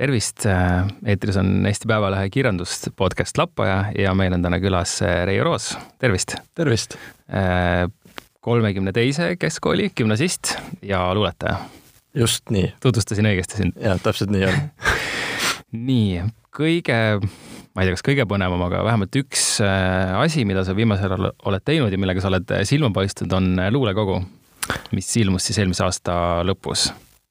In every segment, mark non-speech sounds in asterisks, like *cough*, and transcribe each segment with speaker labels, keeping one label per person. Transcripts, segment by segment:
Speaker 1: tervist, eetris on Eesti Päevalehe kirjandus podcast Lappaja ja meil on täna külas Reijo Roos, tervist!
Speaker 2: tervist!
Speaker 1: kolmekümne teise keskkooli gümnasist ja luuletaja.
Speaker 2: just nii.
Speaker 1: tutvustasin õigesti sind?
Speaker 2: jaa, täpselt nii on *laughs*
Speaker 1: nii, kõige, ma ei tea, kas kõige põnevam, aga vähemalt üks äh, asi, mida sa viimasel ajal oled teinud ja millega sa oled silma paistnud, on luulekogu, mis ilmus siis eelmise aasta lõpus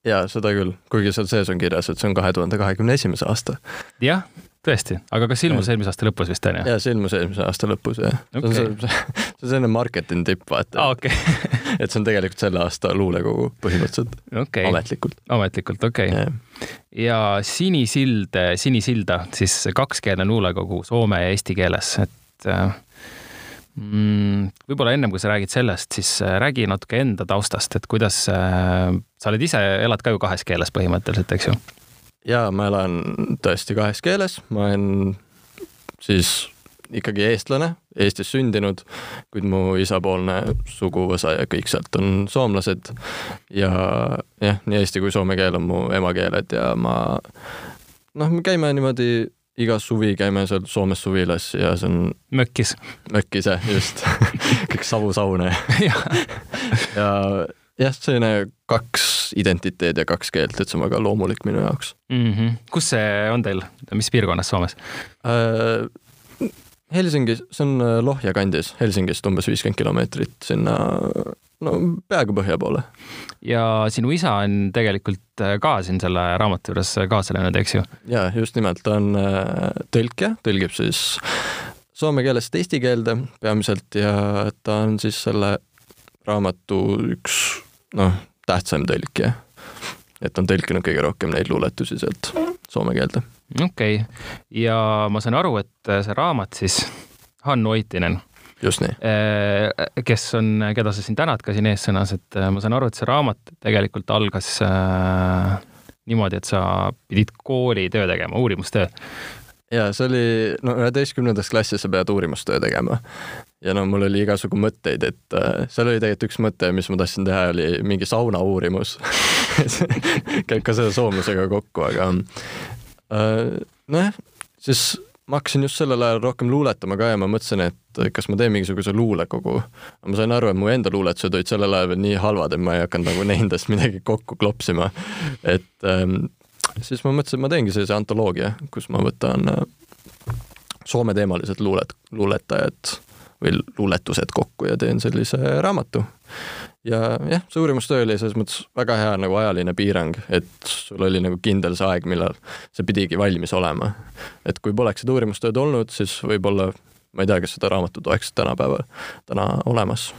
Speaker 2: jaa, seda küll, kuigi seal sees on kirjas, et see on kahe tuhande kahekümne esimese aasta.
Speaker 1: jah, tõesti, aga kas ilmus eelmise aasta lõpus vist on ju?
Speaker 2: jaa, see ilmus eelmise aasta lõpus jah okay.. see on see, *laughs* see on selline marketing tipp, vaata
Speaker 1: ah,. Okay. *laughs*
Speaker 2: et see on tegelikult selle aasta luulekogu põhimõtteliselt
Speaker 1: okay..
Speaker 2: ametlikult.
Speaker 1: ametlikult, okei okay.. ja Sinisild, Sinisilda, siis kakskeelne luulekogu soome ja eesti keeles, et äh, võib-olla ennem kui sa räägid sellest, siis äh, räägi natuke enda taustast, et kuidas äh, sa oled ise, elad ka ju kahes keeles põhimõtteliselt, eks ju?
Speaker 2: jaa, ma elan tõesti kahes keeles, ma olen siis ikkagi eestlane, Eestis sündinud, kuid mu isapoolne suguvõsa ja kõik sealt on soomlased. ja jah, nii eesti kui soome keel on mu emakeeled ja ma noh, me käime niimoodi iga suvi käime seal Soomes suvilas ja see on
Speaker 1: mökkis.
Speaker 2: mökkis jah, just *laughs* kõik savusaune ja jah, selline kaks identiteedi ja kaks keelt, et see on väga loomulik minu jaoks
Speaker 1: mm. -hmm. kus see on teil, mis piirkonnas Soomes
Speaker 2: äh,? Helsingis, see on äh, Lohja kandis, Helsingist umbes viiskümmend kilomeetrit sinna no peaaegu põhja poole.
Speaker 1: ja sinu isa on tegelikult äh, ka siin selle raamatu juures kaasa löönud, eks ju?
Speaker 2: jaa, just nimelt, ta on äh, tõlkija, tõlgib siis soome keelest eesti keelde peamiselt ja ta on siis selle raamatu üks noh, tähtsam tõlkija. et on tõlkinud kõige rohkem neid luuletusi sealt soome keelde.
Speaker 1: okei okay., ja ma saan aru, et see raamat siis, Hannu Oitinen
Speaker 2: just nii.
Speaker 1: Äh, kes on, keda sa siin tänad ka siin eessõnas, et äh, ma saan aru, et see raamat tegelikult algas äh, niimoodi, et sa pidid koolitöö tegema, uurimustöö.
Speaker 2: ja see oli, no üheteistkümnendas klassis sa pead uurimustöö tegema. ja no mul oli igasugu mõtteid, et äh, seal oli tegelikult üks mõte, mis ma tahtsin teha, oli mingi sauna uurimus *laughs* käib ka selle soomlasega kokku, aga äh, nojah, siis ma hakkasin just sellel ajal rohkem luuletama ka ja ma mõtlesin, et kas ma teen mingisuguse luulekogu. ma sain aru, et mu enda luuletused olid sellel ajal veel nii halvad, et ma ei hakanud nagu nendest *laughs* midagi kokku klopsima. et ähm, siis ma mõtlesin, et ma teengi sellise antoloogia, kus ma võtan äh, Soome-teemalised luulet, luuletajad või luuletused kokku ja teen sellise raamatu ja jah, see uurimustöö oli selles mõttes väga hea nagu ajaline piirang, et sul oli nagu kindel see aeg, millal see pidigi valmis olema. et kui poleks seda uurimustööd olnud, siis võib-olla ma ei tea, kas seda raamatut oleks tänapäeval, täna olemas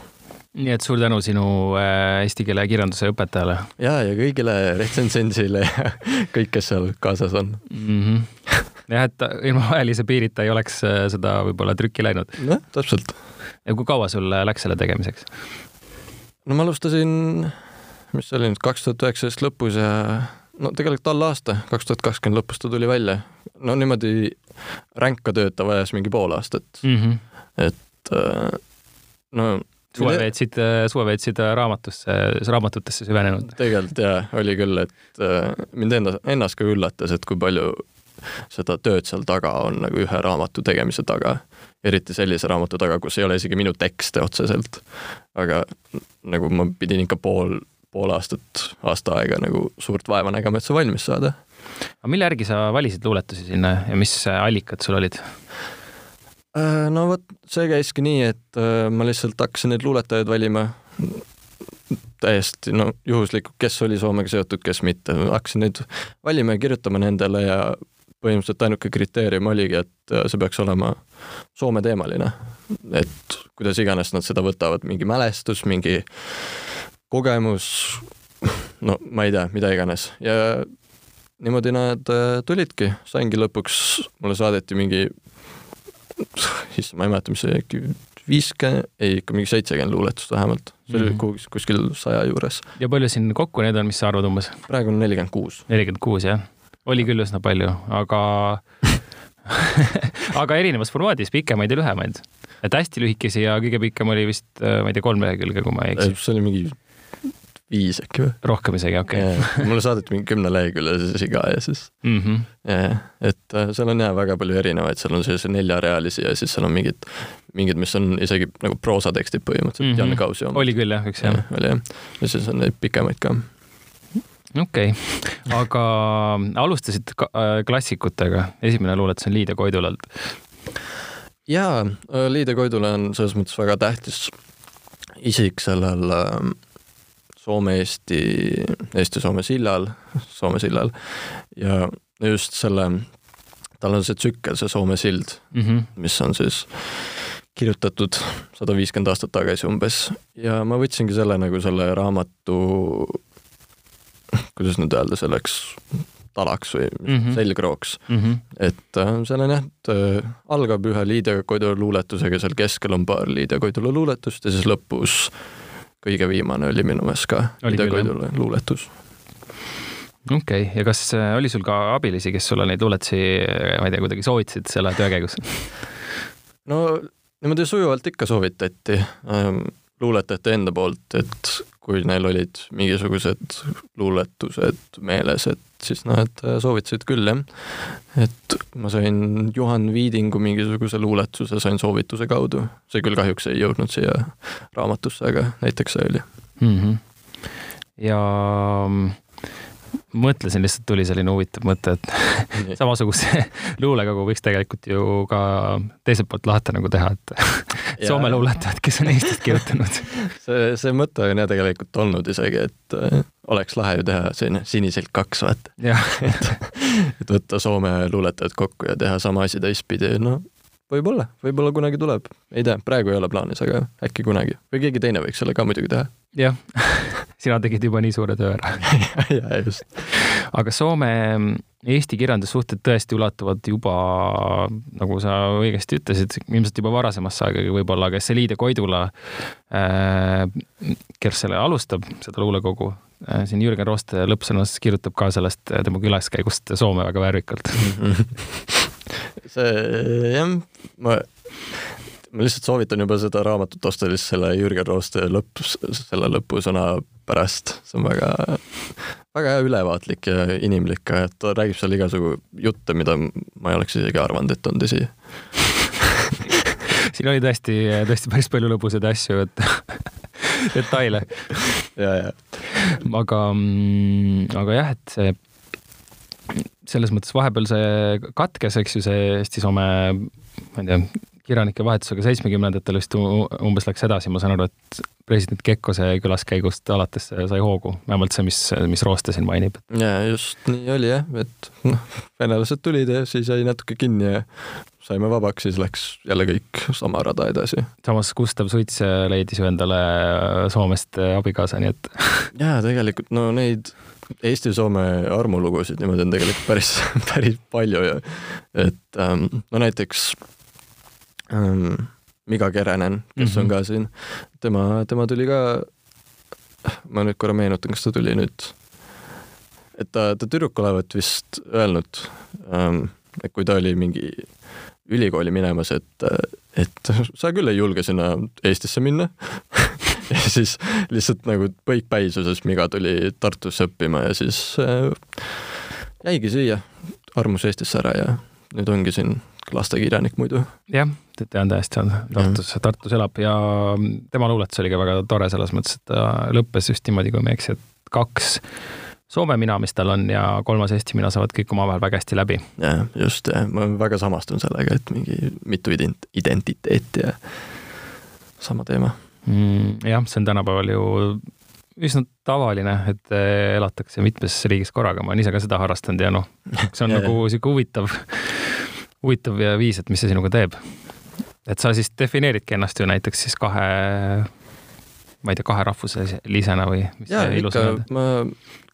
Speaker 1: nii et suur tänu sinu äh, eesti keele kirjanduse õpetajale.
Speaker 2: ja, ja kõigile retsensendile ja kõik, kes seal kaasas on
Speaker 1: mm. -hmm. jah, et ilma ajalise piirita ei oleks äh, seda võib-olla trükki läinud.
Speaker 2: jah, täpselt.
Speaker 1: ja kui kaua sul läks selle tegemiseks?
Speaker 2: No ma alustasin, mis see oli nüüd, kaks tuhat üheksateist lõpus ja no tegelikult all aasta, kaks tuhat kakskümmend lõpus ta tuli välja. no niimoodi ränka tööd ta vajas mingi pool aastat mm. -hmm. et äh, no
Speaker 1: suve veetsid, suve veetsid raamatusse, raamatutesse süvenenud?
Speaker 2: tegelikult jaa, oli küll, et äh, mind enda, ennast ka üllatas, et kui palju seda tööd seal taga on nagu ühe raamatu tegemise taga eriti sellise raamatu taga, kus ei ole isegi minu tekste otseselt. aga nagu ma pidin ikka pool, pool aastat, aasta aega nagu suurt vaeva nägema, et see valmis saada.
Speaker 1: aga mille järgi sa valisid luuletusi sinna ja mis allikad sul olid?
Speaker 2: Äh, no vot, see käiski nii, et äh, ma lihtsalt hakkasin neid luuletajaid valima täiesti no juhuslikult, kes oli Soomega seotud, kes mitte, hakkasin neid valima ja kirjutama nendele ja põhimõtteliselt ainuke kriteerium oligi, et äh, see peaks olema Soome-teemaline. et kuidas iganes nad seda võtavad, mingi mälestus, mingi kogemus, no ma ei tea, mida iganes ja niimoodi nad äh, tulidki, saingi lõpuks, mulle saadeti mingi, issand, ma ei mäleta, mis see äkki viiskümmend, ei ikka mingi seitsekümmend luuletust vähemalt, see oli mm -hmm. kuskil saja juures.
Speaker 1: ja palju siin kokku neid on, mis sa arvad umbes?
Speaker 2: praegu on nelikümmend kuus.
Speaker 1: nelikümmend kuus, jah oli küll üsna palju, aga *laughs* aga erinevas formaadis, pikemaid ja lühemaid. et hästi lühikesi ja kõige pikem oli vist, äh, ma ei tea, kolm lehekülge, kui ma ei eksi.
Speaker 2: see oli mingi viis äkki või
Speaker 1: rohkem isegi, okei
Speaker 2: okay. *laughs* mulle saadeti mingi kümneleheküljeline siga ja siis
Speaker 1: mm. -hmm.
Speaker 2: jah, et äh, seal on jah väga palju erinevaid, seal on selliseid neljarealisi ja siis seal on mingid, mingid, mis on isegi nagu proosatekstid põhimõtteliselt mm, -hmm. Janne Kausi oma.
Speaker 1: oli küll jah, üks jah.
Speaker 2: oli jah, ja siis on neid pikemaid ka
Speaker 1: okei okay., aga alustasid äh, klassikutega, esimene luuletus on Liidia Koidulalt.
Speaker 2: jaa, Liidia Koidula on selles mõttes väga tähtis isik sellel äh, Soome-Eesti, Eesti-Soome sillal, Soome sillal ja just selle, tal on see tsükkel, see Soome sild
Speaker 1: mm, -hmm.
Speaker 2: mis on siis kirjutatud sada viiskümmend aastat tagasi umbes ja ma võtsingi selle nagu selle raamatu, kuidas nüüd öelda, selleks talaks või mm -hmm. selgrooks
Speaker 1: mm. -hmm.
Speaker 2: et äh, seal on jah, et äh, algab ühe Liidia Koidula luuletusega, seal keskel on paar Liidia Koidula luuletust ja siis lõpus kõige viimane oli minu meelest ka Liidia Koidula luuletus.
Speaker 1: okei okay., ja kas äh, oli sul ka abilisi, kes sulle neid luuletusi, ma ei tea, kuidagi soovitasid selle töö käigus?
Speaker 2: no niimoodi sujuvalt ikka soovitati ähm, luuletajate enda poolt, et kui neil olid mingisugused luuletused meeles, et siis nad soovitasid küll, jah. et ma sain Juhan Viidingu mingisuguse luuletuse, sain soovituse kaudu. see küll kahjuks ei jõudnud siia raamatusse, aga näiteks see oli
Speaker 1: mm. -hmm. ja mõtlesin, lihtsalt tuli selline huvitav mõte, et *laughs* samasuguse luulekogu võiks tegelikult ju ka teiselt poolt lahti nagu teha, et *laughs* Soome luuletajad, kes on Eestist kirjutanud. *laughs*
Speaker 2: see, see mõte on jah tegelikult olnud isegi, et äh, oleks lahe ju teha selline sinisilk kaks, vaata. et, et võtta Soome luuletajad kokku ja teha sama asi teistpidi, no võib-olla, võib-olla kunagi tuleb, ei tea, praegu ei ole plaanis, aga äkki kunagi või keegi teine võiks selle ka muidugi teha.
Speaker 1: Jah. *laughs* Sina tegid juba nii suure töö ära. *laughs*
Speaker 2: Ja just.
Speaker 1: aga Soome-Eesti kirjandussuhted tõesti ulatuvad juba, nagu sa õigesti ütlesid, ilmselt juba varasemasse aega võib-olla, aga Seliide Koidula äh,, kes selle alustab, seda luulekogu äh,, siin Jürgen Rooste lõppsõnas kirjutab ka sellest äh, tema külaskäigust Soome väga värvikalt *laughs*
Speaker 2: see jah, ma ma lihtsalt soovitan juba seda raamatut osta lihtsalt selle Jürgen Rooste lõpp, selle lõpusõna pärast, see on väga, väga hea ülevaatlik ja inimlik ka, et ta räägib seal igasugu jutte, mida ma ei oleks isegi arvanud, et on tõsi *laughs*
Speaker 1: siin oli tõesti, tõesti päris palju lõbusaid asju, et *laughs* detaile.
Speaker 2: ja, ja.
Speaker 1: aga, mm, aga jah, et see selles mõttes vahepeal see katkes, eks ju, see Eesti-Soome, ma ei tea, kirjanike vahetusega seitsmekümnendatel vist umbes läks edasi, ma saan aru, et president Kekkose külaskäigust alates sai hoogu, vähemalt see, mis, mis Rooste siin mainib.
Speaker 2: ja just nii oli jah, et noh, venelased tulid ja siis jäi natuke kinni ja saime vabaks, siis läks jälle kõik sama rada edasi.
Speaker 1: samas Gustav Suits leidis ju endale Soomest abikaasa, nii et *laughs*
Speaker 2: jaa, tegelikult no neid Eesti-Soome armulugusid niimoodi on tegelikult päris, *laughs* päris palju ja et ähm, no näiteks ähm, Miga Keränen, kes mm -hmm. on mhm. ka siin, tema, tema tuli ka, ma nüüd korra meenutan, kas ta tuli nüüd, et ta, ta tüdruk olevat vist öelnud ähm,, et kui ta oli mingi ülikooli minemas, et, et sa küll ei julge sinna Eestisse minna *laughs* ja siis lihtsalt nagu põikpäisuses Miga tuli Tartusse õppima ja siis äh, jäigi siia, armus Eestisse ära ja nüüd ongi siin lastekirjanik muidu.
Speaker 1: jah, tean täiesti, Tartus, Tartus elab ja tema luuletus oli ka väga tore selles mõttes, et ta lõppes just niimoodi, kui ma ei eksi, et kaks Soome mina, mis tal on ja kolmas Eesti mina saavad kõik omavahel väga hästi läbi.
Speaker 2: jah, just, ma väga samastun sellega, et mingi mitu ident-, identiteeti ja sama teema
Speaker 1: mm,. jah, see on tänapäeval ju üsna tavaline, et elatakse mitmes riigis korraga, ma olen ise ka seda harrastanud ja noh, see on *laughs* nagu sihuke huvitav huvitav viis, et mis see sinuga teeb. et sa siis defineeridki ennast ju näiteks siis kahe, ma ei tea, kaherahvuslisena või mis
Speaker 2: jaa, ikka, ma,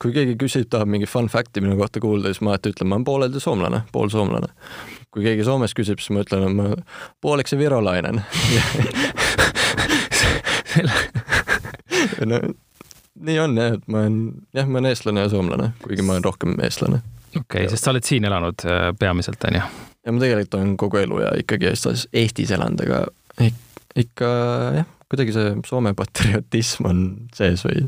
Speaker 2: kui keegi küsib, tahab mingi fun fact'i minu kohta kuulda, siis ma alati ütlen, ma olen pooleldi soomlane, poolsoomlane. kui keegi Soomes küsib, siis ma ütlen, et ma pooleks virolainen *laughs* no nii on jah, et ma olen, jah, ma olen eestlane ja soomlane, kuigi ma olen rohkem eestlane.
Speaker 1: okei okay,, sest sa oled siin elanud äh, peamiselt, on ju?
Speaker 2: Ja ma tegelikult olen kogu elu ja ikkagi Eestis, Eestis elanud, aga ikka jah, kuidagi see Soome patriotism on sees või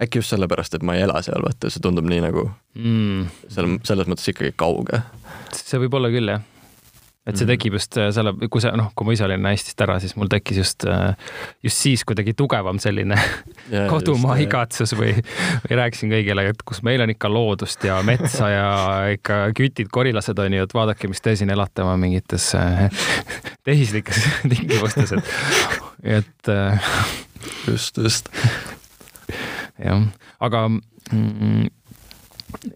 Speaker 2: äkki just sellepärast, et ma ei ela seal, vaata, see tundub nii nagu
Speaker 1: mm.
Speaker 2: seal, selles mõttes ikkagi kauge.
Speaker 1: see võib olla küll, jah et see
Speaker 2: Mhm.
Speaker 1: tekib just äh, selle, kui see noh, kui ma ise olin Eestist ära, siis mul tekkis just, äh, just siis kuidagi tugevam selline kodumaa igatsus või, või rääkisin kõigile, et kus meil on ikka loodust ja metsa ja ikka kütid, korilased on ju, et vaadake, mis te siin elate oma mingites äh, *laughs* tehislikes tingimustes, et, et
Speaker 2: just, just.
Speaker 1: jah, aga mm,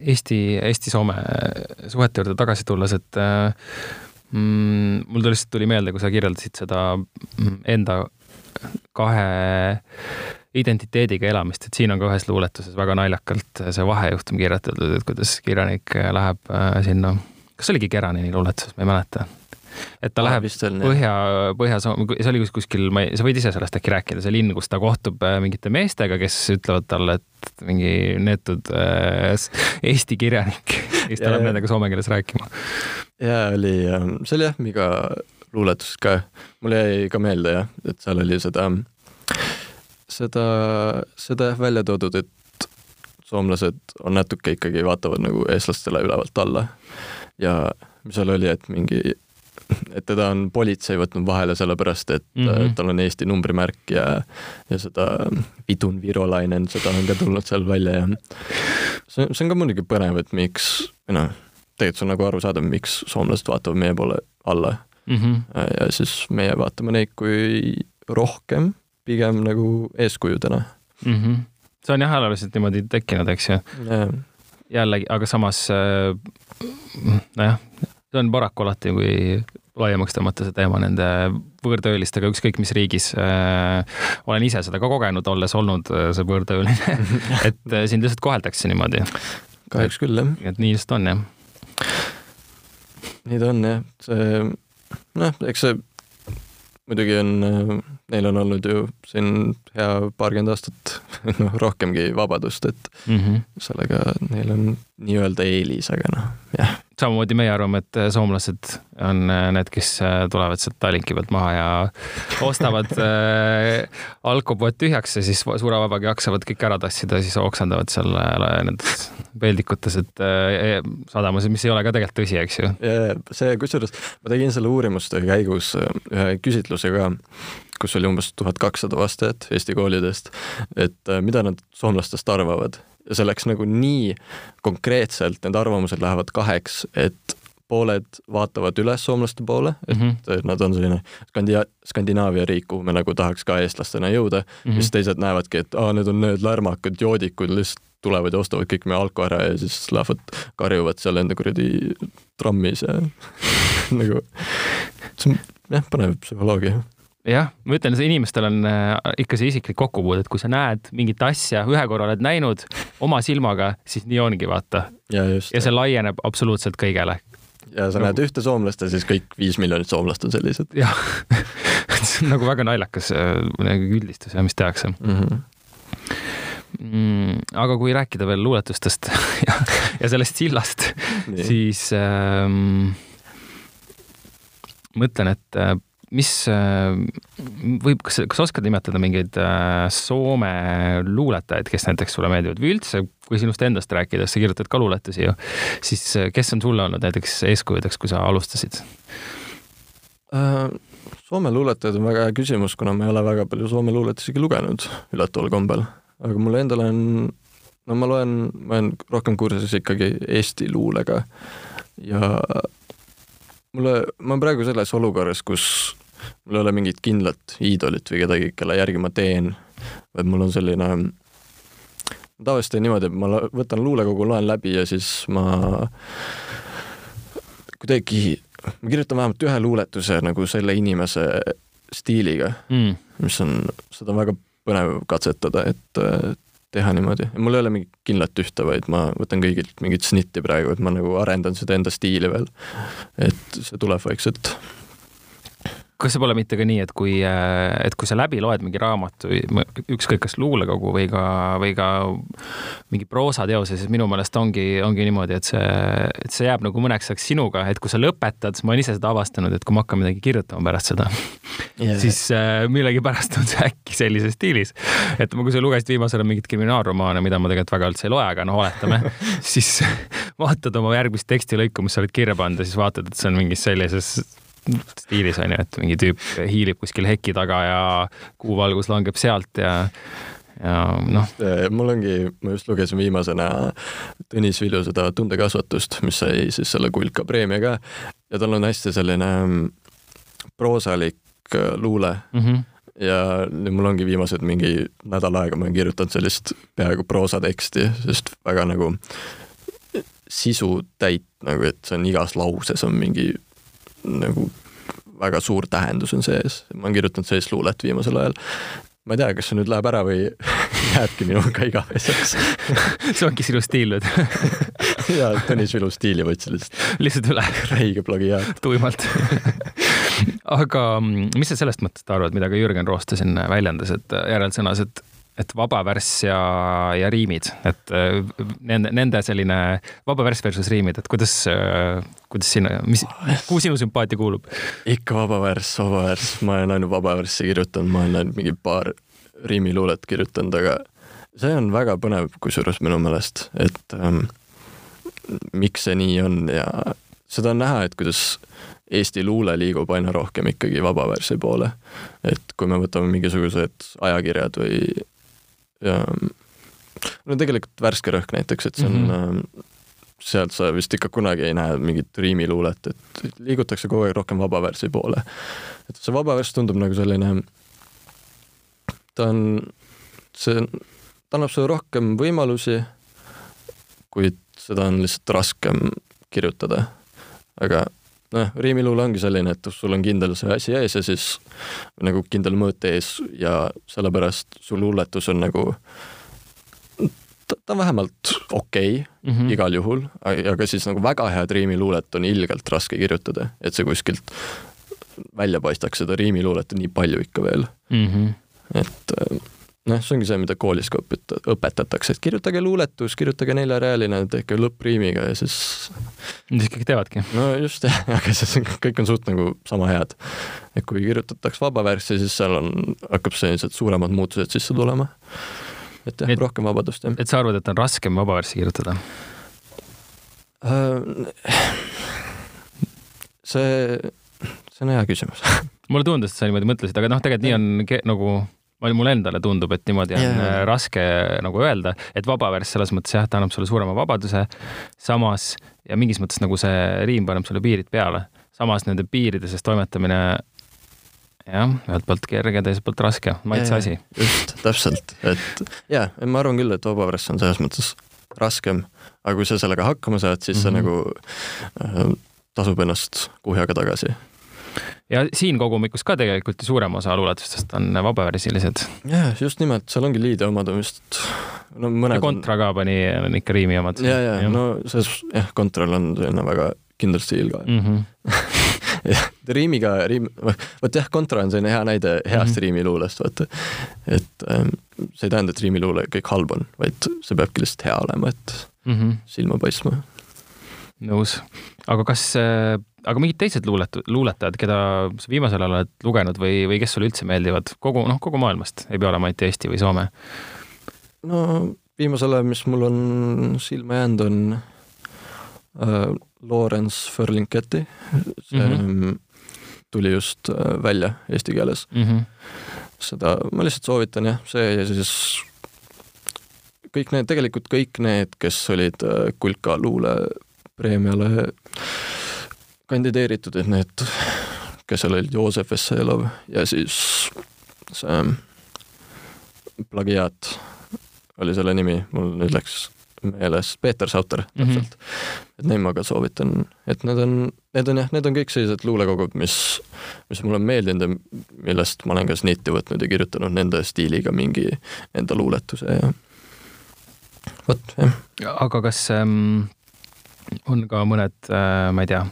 Speaker 1: Eesti, Eesti-Soome suhete juurde tagasi tulles, et äh, mm, mul lihtsalt tuli meelde, kui sa kirjeldasid seda mm, enda kahe identiteediga elamist, et siin on ka ühes luuletuses väga naljakalt see vahejuhtum kirjeldatud, et kuidas kirjanik läheb äh, sinna, kas see oligi Keranini luuletus, ma ei mäleta. et ta
Speaker 2: Aa,
Speaker 1: läheb
Speaker 2: on,
Speaker 1: põhja, põhja, see oli kus- kuskil, ma ei, sa võid ise sellest äkki rääkida, see linn, kus ta kohtub äh, mingite meestega, kes ütlevad talle, et mingi neetud äh, eesti kirjanik ja *laughs* siis ta läheb nendega soome keeles rääkima.
Speaker 2: ja oli, see oli jah, Miga luuletus ka, mulle jäi ka meelde jah, et seal oli seda, seda, seda jah välja toodud, et soomlased on natuke ikkagi, vaatavad nagu eestlastele ülevalt alla. ja mis seal oli, et mingi, et teda on politsei võtnud vahele sellepärast, et mm. -hmm. tal on Eesti numbrimärk ja, ja seda Vidun Virolainen, seda on ka tulnud seal välja ja see, see on ka muidugi põnev, et miks, noh, tegelikult see on nagu arusaadav, miks soomlased vaatavad meie poole alla
Speaker 1: Mm -hmm.
Speaker 2: ja siis meie vaatame neid kui rohkem pigem nagu eeskujudena.
Speaker 1: Mm -hmm. see on jah ajalooliselt niimoodi tekkinud, eks ju. jällegi, aga samas äh, nojah, see on paraku alati, kui laiemaks tõmmata see teema nende võõrtöölistega, ükskõik mis riigis äh,. olen ise seda ka kogenud, olles olnud äh, see võõrtööline *laughs* et äh, sind lihtsalt koheldakse niimoodi,
Speaker 2: kahjuks küll jah,
Speaker 1: et nii just on jah.
Speaker 2: nii ta on jah, see noh, eks see muidugi on, neil on olnud ju siin hea paarkümmend aastat, *laughs* noh rohkemgi vabadust, et
Speaker 1: Mm -hmm.
Speaker 2: sellega neil on nii-öelda eelis, aga noh, jah.
Speaker 1: Samamoodi meie arvame, et äh, soomlased on äh, need, kes äh, tulevad sealt Tallinki pealt maha ja ostavad *laughs* äh, alkopoed tühjaks ja siis suure vabaga jaksavad kõik ära tassida, siis oksendavad seal nendes peldikutes, et äh, sadamas, mis ei ole ka tegelikult tõsi, eks ju.
Speaker 2: see, kusjuures ma tegin selle uurimustöö käigus ühe küsitluse ka, kus oli umbes tuhat kakssada vastajat Eesti koolidest, et mida nad soomlastest arvavad ja see läks nagu nii konkreetselt, need arvamused lähevad kaheks, et pooled vaatavad üles soomlaste poole, et
Speaker 1: Mhm.
Speaker 2: et nad on selline Skandi-, Skandinaavia riik, kuhu me nagu tahaks ka eestlastena jõuda mm. -hmm. siis teised näevadki, et aa, need on need lärmakad joodikud, lihtsalt tulevad ja ostavad kõik meie alko ära ja siis lähevad karjuvad seal enda kuradi trammis ja *laughs* nagu see on jah, põnev psühholoogia.
Speaker 1: Jah, ma ütlen, see inimestel on äh, ikka see isiklik kokkupuude, et kui sa näed mingit asja, ühe korra oled näinud oma silmaga, siis nii ongi, vaata.
Speaker 2: ja just.
Speaker 1: ja see laieneb absoluutselt kõigele.
Speaker 2: ja sa näed ühte soomlast ja siis kõik viis miljonit soomlast on sellised
Speaker 1: jah *laughs* see on nagu väga naljakas äh, nagu üldistus ja mis tehakse
Speaker 2: mm. -hmm.
Speaker 1: mm,. aga kui rääkida veel luuletustest *laughs* ja, ja sellest sillast, siis ähm, mõtlen, et äh, mis äh, võib, kas, kas oskad nimetada mingeid äh, Soome luuletajaid, kes näiteks sulle meeldivad? Või üldse, kui sinust endast rääkida, sa kirjutad ka luuletusi ju, siis äh, kes on sulle olnud näiteks eeskujudeks, kui sa alustasid?
Speaker 2: Soome luuletajad on väga hea küsimus, kuna ma ei ole väga palju Soome luuletusigi lugenud üllataval kombel, aga mulle endale on, no ma loen, ma olen rohkem kursis ikkagi Eesti luulega. Ja mulle, ma olen praegu selles olukorras, kus mul ei ole mingit kindlat iidolit või kedagi, kelle järgi ma teen, vaid mul on selline, ma tavaliselt teen niimoodi, et ma võtan luulekogu, loen läbi ja siis ma kuidagi, ma kirjutan vähemalt ühe luuletuse nagu selle inimese stiiliga,
Speaker 1: Mm.
Speaker 2: mis on, seda on väga põnev katsetada, et teha niimoodi. mul ei ole mingit kindlat ühte, vaid ma võtan kõigilt mingit snitti praegu, et ma nagu arendan seda enda stiili veel. et see tuleb vaikselt.
Speaker 1: Kas see pole mitte ka nii, et kui, et kui sa läbi loed mingi raamatu, ükskõik kas luulekogu või ka, või ka mingi proosateose, siis minu meelest ongi, ongi niimoodi, et see, et see jääb nagu mõneks ajaks sinuga, et kui sa lõpetad, ma olen ise seda avastanud, et kui ma hakkan midagi kirjutama pärast seda,
Speaker 2: Yeah.
Speaker 1: siis äh, millegipärast on see äkki sellises stiilis. et ma, kui sa lugesid viimasel ajal mingeid kriminaalromaane, mida ma tegelikult väga üldse ei loe, aga noh, oletame *laughs* siis vaatad oma järgmist tekstilõiku, mis sa oled kirja pannud ja siis vaatad, et see on mingis sellises stiilis on ju, et mingi tüüp hiilib kuskil heki taga ja kuuvalgus langeb sealt ja ja noh.
Speaker 2: mul ongi, ma just lugesin viimasena Tõnis Vilju seda tundekasvatust, mis sai siis selle Kulka preemia ka ja tal on hästi selline mm, proosalik äh, luule
Speaker 1: Mm -hmm.
Speaker 2: ja nüüd mul ongi viimased mingi nädal aega, ma olen kirjutanud sellist peaaegu proosateksti, sest väga nagu sisutäit nagu, et see on igas lauses on mingi nagu väga suur tähendus on sees. ma olen kirjutanud sellist luulet viimasel ajal. ma ei tea, kas see nüüd läheb ära või *laughs* jääbki minuga igaveseks *laughs*
Speaker 1: see ongi sinu stiil nüüd *laughs*
Speaker 2: ja Tõnis Vilu stiili võtsin lihtsalt
Speaker 1: lihtsalt üle
Speaker 2: räige plagiaat.
Speaker 1: tuimalt aga mm, mis sa sellest mõttest arvad, mida ka Jürgen Rooste siin väljendas, et järelsõnas, et et vaba värss ja, ja riimid, et äh, nende, nende selline vaba värss versus riimid, et kuidas, kuidas sina, mis, kuhu sinu sümpaatia kuulub?
Speaker 2: ikka vaba värss, vaba värss, ma olen ainult vaba värssi kirjutanud, ma olen ainult mingi paar riimiluulet kirjutanud, aga see on väga põnev, kusjuures minu meelest, et ähm, miks see nii on ja seda on näha, et kuidas Eesti luule liigub aina rohkem ikkagi vabavärssi poole. et kui me võtame mingisugused ajakirjad või ja no tegelikult Värske Rõhk näiteks, et see on mm, -hmm. sealt sa vist ikka kunagi ei näe mingit riimiluulet, et liigutakse kogu aeg rohkem vabavärssi poole. et see vabavärss tundub nagu selline, ta on, see, ta annab sulle rohkem võimalusi, kuid seda on lihtsalt raskem kirjutada. aga noh, riimiluule ongi selline, et sul on kindel see asi ees ja siis nagu kindel mõõt ees ja sellepärast su luuletus on nagu ta, ta on vähemalt okei okay, mm -hmm. igal juhul, aga siis nagu väga head riimiluulet on ilgelt raske kirjutada, et see kuskilt välja paistaks, seda riimiluulet on nii palju ikka veel
Speaker 1: mm. -hmm.
Speaker 2: et noh, see ongi see, mida koolis ka õpeta-, õpetatakse, et kirjutage luuletus, kirjutage neljarealine, tehke lõppriimiga ja siis.
Speaker 1: siis kõik teevadki.
Speaker 2: no just jah, *laughs* aga siis kõik on suht nagu sama head. et kui kirjutatakse vabavärssi, siis seal on, hakkab sellised suuremad muutused sisse tulema. et jah, rohkem vabadust jah.
Speaker 1: et sa arvad, et on raskem vabavärssi kirjutada
Speaker 2: uh,? see, see on hea küsimus *laughs*
Speaker 1: mulle tundus, et sa niimoodi mõtlesid, aga noh, tegelikult nii on nagu mulle endale tundub, et niimoodi on yeah. raske nagu öelda, et vabavärss selles mõttes jah, ta annab sulle suurema vabaduse, samas ja mingis mõttes nagu see riim paneb sulle piirid peale, samas nende piiride sees toimetamine jah, ühelt poolt kerge, teiselt poolt raske, maitse asi.
Speaker 2: just, täpselt, et jaa, ma arvan küll, et vabavärss on selles mõttes raskem, aga kui sa sellega hakkama saad, siis mm -hmm. see mhm. nagu äh, tasub ennast kuhjaga tagasi
Speaker 1: ja siin kogumikus ka tegelikult suurem osa luuletustest on vabavärsilised.
Speaker 2: jah, just nimelt, seal ongi liide omad on vist
Speaker 1: no mõned. kontra ka pani on ikka riimi omad.
Speaker 2: ja, ja, ja no selles jah, kontral on selline väga kindel stiil ka
Speaker 1: mm. -hmm. *laughs*
Speaker 2: jah, riimiga, riim, vot jah, kontra on selline hea näide heast mm -hmm. riimiluulest, vaata. et ähm, see ei tähenda, et riimiluule kõik halb on, vaid see peabki lihtsalt hea olema, et mm -hmm. silma paistma.
Speaker 1: nõus, aga kas äh, aga mingid teised luulet-, luuletajad, keda sa viimasel ajal oled lugenud või, või kes sulle üldse meeldivad kogu, noh, kogu maailmast, ei pea olema ainult Eesti või Soome?
Speaker 2: no viimasel ajal, mis mul on silma jäänud, on äh, Lawrence Ferlinghetti, see mm -hmm. tuli just äh, välja eesti keeles
Speaker 1: mm. -hmm.
Speaker 2: seda ma lihtsalt soovitan jah, see ja siis kõik need, tegelikult kõik need, kes olid äh, Kulka luulepreemiale kandideeritud, et need, kes seal olid, Joosep Vesselov ja siis see plagiaat oli selle nimi, mul nüüd läks meeles, Peeter Sauter mhm. täpselt mm. -hmm. et neid ma ka soovitan, et need on, need on jah, need on kõik sellised luulekogud, mis, mis mulle on meeldinud ja millest ma olen ka snitti võtnud ja kirjutanud nende stiiliga mingi enda luuletuse ja vot, jah.
Speaker 1: aga kas ähm, on ka mõned äh,, ma ei tea,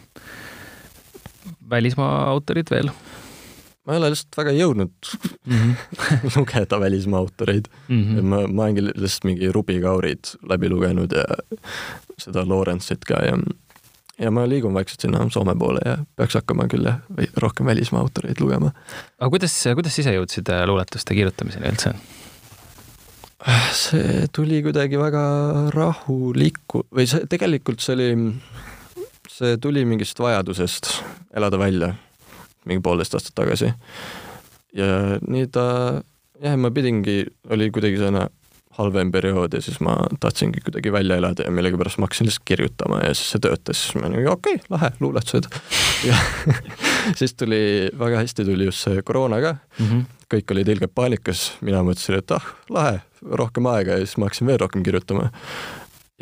Speaker 1: välismaa autorid veel?
Speaker 2: ma ei ole lihtsalt väga jõudnud mm -hmm. *laughs* lugeda välismaa autoreid mm. -hmm. ma, ma olengi lihtsalt mingi Rubi Kaurid läbi lugenud ja seda Lawrence'it ka ja, ja ma liigun vaikselt sinna Soome poole ja peaks hakkama küll jah, rohkem välismaa autoreid lugema.
Speaker 1: aga kuidas, kuidas ise jõudsid äh, luuletuste kirjutamiseni üldse?
Speaker 2: see tuli kuidagi väga rahulikku või see tegelikult see oli, see tuli mingist vajadusest elada välja mingi poolteist aastat tagasi. ja nii ta, jah, ma pidingi, oli kuidagi selline halvem periood ja siis ma tahtsingi kuidagi välja elada ja millegipärast ma hakkasin lihtsalt kirjutama ja siis see töötas, siis ma olin okei okay,, lahe, luuletused. *laughs* ja siis tuli, väga hästi tuli just see koroona ka mm, -hmm. kõik olid ilgelt paanikas, mina mõtlesin, et ah, lahe, rohkem aega ja siis ma hakkasin veel rohkem kirjutama.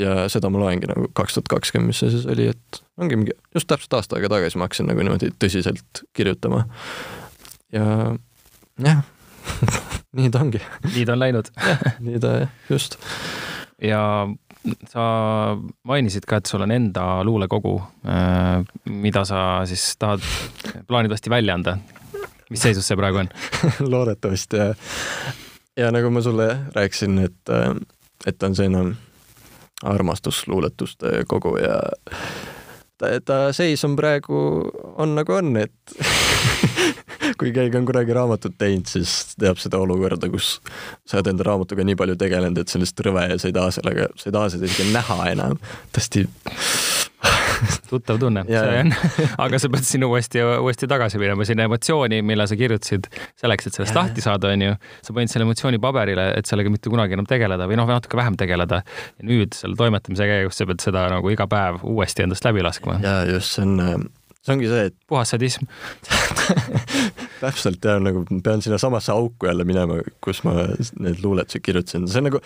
Speaker 2: Ja seda ma loengi nagu kaks tuhat kakskümmend, mis see siis oli, et ongi mingi, just täpselt aasta aega tagasi ma hakkasin nagu niimoodi tõsiselt kirjutama. ja jah *laughs* nii ta ongi.
Speaker 1: nii ta on läinud *laughs*
Speaker 2: nii ta jah, just.
Speaker 1: ja sa mainisid ka, et sul on enda luulekogu, äh, mida sa siis tahad plaanidavasti välja anda. mis seisus see praegu on *laughs*
Speaker 2: loodetavasti ja, ja nagu ma sulle rääkisin, et, et on selline armastusluuletuste kogu ja ta, ta seis on praegu, on nagu on, et *laughs* kui keegi on kunagi raamatut teinud, siis teab seda olukorda, kus sa oled enda raamatuga nii palju tegelenud, et see on lihtsalt rõve ja sa ei taha sellega, sa ei taha seda isegi näha enam. tõesti *laughs*
Speaker 1: tuttav tunne, see on *laughs* aga sa pead sinna uuesti, uuesti tagasi minema, sinna emotsiooni, mille sa kirjutasid selleks, et sellest ja. lahti saada, on ju. sa panid selle emotsiooni paberile, et sellega mitte kunagi enam tegeleda või noh, natuke vähem tegeleda. ja nüüd selle toimetamise käigus sa pead seda nagu iga päev uuesti endast läbi laskma.
Speaker 2: ja just, see on see ongi see, et
Speaker 1: puhas sadism *laughs*
Speaker 2: täpselt ja nagu pean sinnasamasse auku jälle minema, kus ma need luuletused kirjutasin, see on nagu,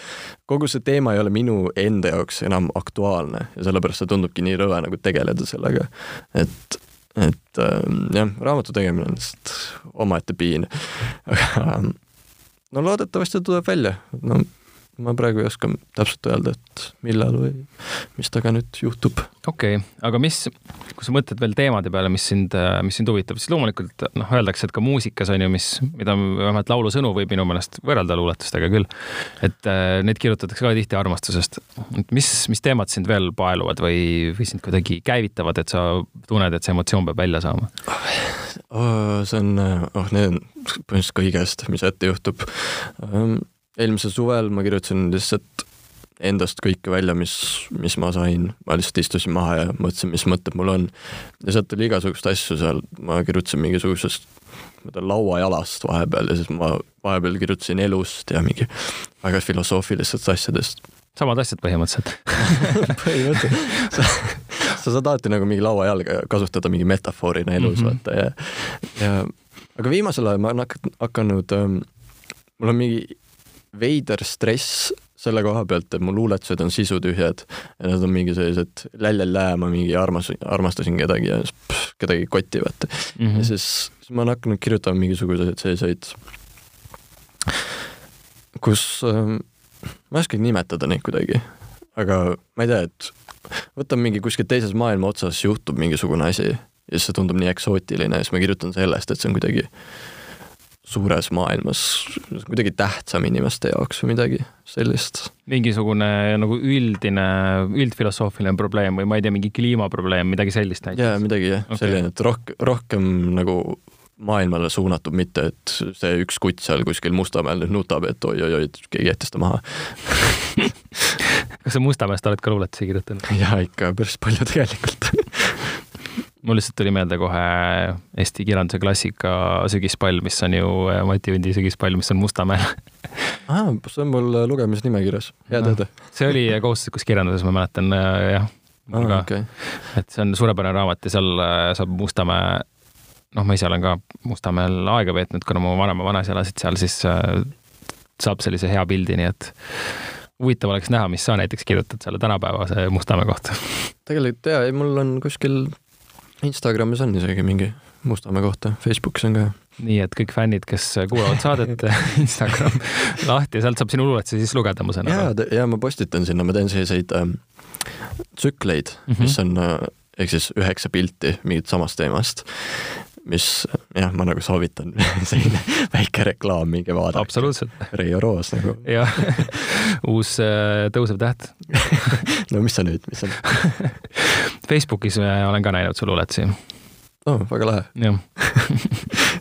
Speaker 2: kogu see teema ei ole minu enda jaoks enam aktuaalne ja sellepärast see tundubki nii rõve nagu tegeleda sellega. et, et ähm, jah, raamatu tegemine on lihtsalt omaette piin. aga no loodetavasti ta tuleb välja, no ma praegu ei oska täpselt öelda, et millal või mis temaga nüüd juhtub.
Speaker 1: okei okay., aga mis, kui sa mõtled veel teemade peale, mis sind, mis sind huvitab, siis loomulikult noh, öeldakse, et ka muusikas on ju, mis, mida vähemalt laulusõnu võib minu meelest võrrelda luuletustega küll. et äh, neid kirjutatakse ka tihti armastusest. et mis, mis teemad sind veel paeluvad või, või sind kuidagi käivitavad, et sa tunned, et see emotsioon peab välja saama
Speaker 2: oh,? see on, oh need on põhimõtteliselt kõigest, mis ette juhtub um, eelmisel suvel ma kirjutasin lihtsalt endast kõike välja, mis, mis ma sain, ma lihtsalt istusin maha ja mõtlesin, mis mõtted mul on. ja sealt oli igasuguseid asju seal, ma kirjutasin mingisugusest, lauajalast vahepeal ja siis ma vahepeal kirjutasin elust ja mingi väga filosoofilistest asjadest.
Speaker 1: samad asjad põhimõtteliselt *laughs*
Speaker 2: põhimõtteliselt sa, sa saad alati nagu mingi lauajalga kasutada mingi metafoorina elus mm -hmm. vaata ja, ja aga viimasel ajal ma olen hakanud ähm,, mul on mingi veider stress selle koha pealt, et mu luuletused on sisutühjad ja nad on mingi sellised läljel-lää, ma mingi armas, armastasin kedagi ja siis pff, kedagi kotti vaata mm. -hmm. ja siis, siis ma olen hakanud kirjutama mingisuguseid selliseid, kus äh, ma ei oskagi nimetada neid kuidagi, aga ma ei tea, et võtan mingi kuskil teises maailma otsas juhtub mingisugune asi ja siis see tundub nii eksootiline ja siis ma kirjutan sellest, et see on kuidagi suures maailmas kuidagi tähtsam inimeste jaoks või midagi sellist.
Speaker 1: mingisugune nagu üldine, üldfilosoofiline probleem või ma ei tea, mingi kliimaprobleem, midagi sellist
Speaker 2: näiteks? jaa, midagi jah okay., selline, et rohkem, rohkem nagu maailmale suunatud, mitte et see üks kutt seal kuskil Mustamäel nüüd nutab, et oi-oi-oi, keegi jättis ta maha *laughs*
Speaker 1: kas sa Mustamäest oled ka luuletusi kirjutanud?
Speaker 2: jaa, ikka päris palju tegelikult
Speaker 1: mul lihtsalt tuli meelde kohe Eesti kirjanduse klassika Sügispall, mis on ju äh, Mati Undi Sügispall, mis on Mustamäel
Speaker 2: ah,. see on mul lugemisnimekirjas, hea
Speaker 1: no,
Speaker 2: teada.
Speaker 1: see oli kohustuslikus kirjanduses, ma mäletan, äh, jah.
Speaker 2: Ah, okay.
Speaker 1: et see on suurepärane raamat ja seal äh, saab Mustamäe, noh, ma ise olen ka Mustamäel aega veetnud, kuna mu vanema vanaisa elasid seal, siis saab sellise hea pildi, nii et huvitav oleks näha, mis sa näiteks kirjutad selle tänapäevase Mustamäe kohta.
Speaker 2: tegelikult jaa, ei mul on kuskil Instagramis on isegi mingi Mustamäe kohta, Facebookis on ka.
Speaker 1: nii et kõik fännid, kes kuulavad saadet *laughs* Instagram lahti sealt saab sinu luuletusi siis lugeda, ma saan
Speaker 2: aru. ja, ja ma postitan sinna, ma teen selliseid äh, tsükleid mm, -hmm. mis on äh, ehk siis üheksa pilti mingit samast teemast, mis, jah, ma nagu soovitan *laughs* selline väike reklaam, minge vaadake.
Speaker 1: absoluutselt.
Speaker 2: Reio Roos nagu, *laughs*
Speaker 1: jah, uus äh, tõusev täht. *laughs*
Speaker 2: no mis sa nüüd, mis sa,
Speaker 1: Facebookis äh, olen ka näinud su luuletusi,
Speaker 2: no väga lahe,
Speaker 1: jah.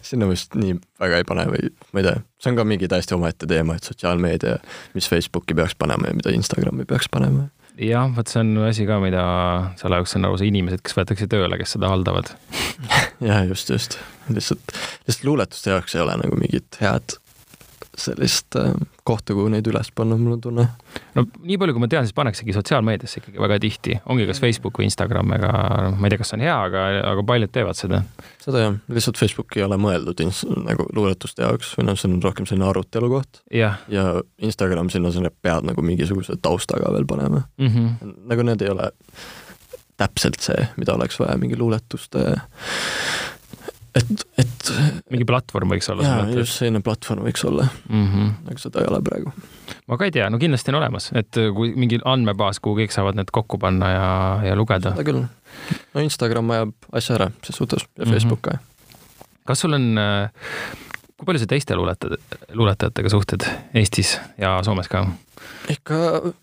Speaker 2: sinna vist nii väga ei pane või ma ei tea, see on ka mingi täiesti omaette teema, et sotsiaalmeedia, mis Facebooki peaks panema ja mida Instagrami peaks panema.
Speaker 1: jah, vot see on asi ka, mida selle jaoks on lausa inimesed, kes võetakse tööle, kes seda haldavad. *laughs*
Speaker 2: jah, just, just, lihtsalt, lihtsalt luuletuste jaoks ei ole nagu mingit head sellist äh, kohta, kuhu neid üles panna, mul on tunne.
Speaker 1: no nii palju, kui ma tean, siis pannaksegi sotsiaalmeediasse ikkagi väga tihti, ongi kas Facebook või Instagram, ega noh, ma ei tea, kas see on hea, aga, aga paljud teevad seda.
Speaker 2: seda jah, lihtsalt Facebook ei ole mõeldud ins- nagu luuletuste jaoks või noh, see on rohkem selline arutelu koht
Speaker 1: jah
Speaker 2: ja Instagram sinna sa pead nagu mingisuguse taustaga veel panema.
Speaker 1: mm. -hmm.
Speaker 2: nagu need ei ole täpselt see, mida oleks vaja mingi luuletuste, et, et
Speaker 1: mingi platvorm võiks olla
Speaker 2: jaa, just selline platvorm võiks olla,
Speaker 1: mm. -hmm.
Speaker 2: aga seda ei ole praegu.
Speaker 1: ma ka ei tea, no kindlasti on olemas, et kui mingi andmebaas, kuhu kõik saavad need kokku panna ja, ja lugeda.
Speaker 2: seda küll. no Instagram ajab asja ära ses suhtes ja
Speaker 1: Mhm.
Speaker 2: Facebook ka.
Speaker 1: kas sul on, kui palju sa teiste luuletajate, luuletajatega suhtled Eestis ja Soomes ka?
Speaker 2: ikka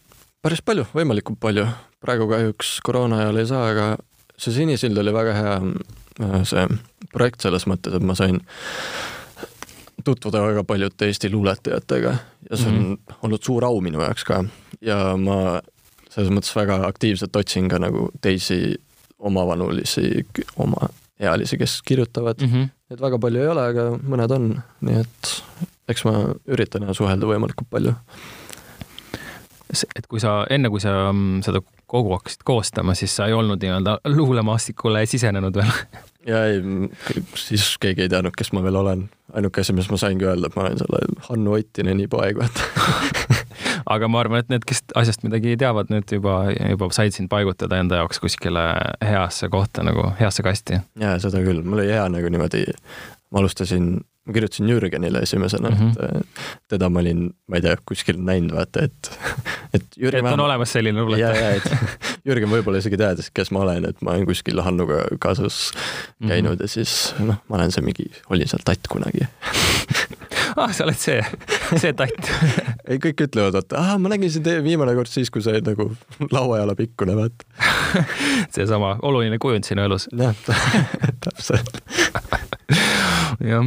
Speaker 2: päris palju, võimalikult palju. praegu kahjuks koroona ajal ei saa, aga see Sinisild oli väga hea äh, see projekt selles mõttes, et ma sain tutvuda väga paljude Eesti luuletajatega ja see on mm -hmm. olnud suur au minu jaoks ka ja ma selles mõttes väga aktiivselt otsin ka nagu teisi omavanulisi, omaealisi, kes kirjutavad
Speaker 1: Mm -hmm.
Speaker 2: Neid väga palju ei ole, aga mõned on, nii et eks ma üritan suhelda võimalikult palju.
Speaker 1: et kui sa, enne kui sa mm, seda kogu hakkasid koostama, siis sa ei olnud nii-öelda luulemaastikule sisenenud veel. *laughs*
Speaker 2: ja ei, siis keegi ei teadnud, kes ma veel olen. ainuke asi, mis ma saingi öelda, et ma olen selle Hannu Ottineni poeg, vaata. *laughs*
Speaker 1: aga ma arvan, et need, kes asjast midagi teavad, need juba, juba said sind paigutada enda jaoks kuskile heasse kohta nagu, heasse kasti.
Speaker 2: jaa, seda küll, mul oli hea nagu niimoodi, ma alustasin, ma kirjutasin Jürgenile esimesena mm. -hmm. et teda ma olin, ma ei tea, kuskil näinud, vaata, et, *laughs* et Jürgen
Speaker 1: et on olemas selline
Speaker 2: ja,
Speaker 1: luuletaja.
Speaker 2: ja, et *laughs* Jürgen võib-olla isegi teadis, kes ma olen, et ma olen kuskil Hannuga kaasas
Speaker 1: Mhm.
Speaker 2: käinud mm -hmm. ja siis noh, ma olen see mingi, olin seal tatt kunagi. *laughs*
Speaker 1: ah, sa oled see, see tatt.
Speaker 2: ei, kõik ütlevad, et aa, ma nägin sind viimane kord siis, kui sa olid nagu lauajala pikkune, vaata.
Speaker 1: seesama oluline kujund sinu elus.
Speaker 2: jah, täpselt.
Speaker 1: jah.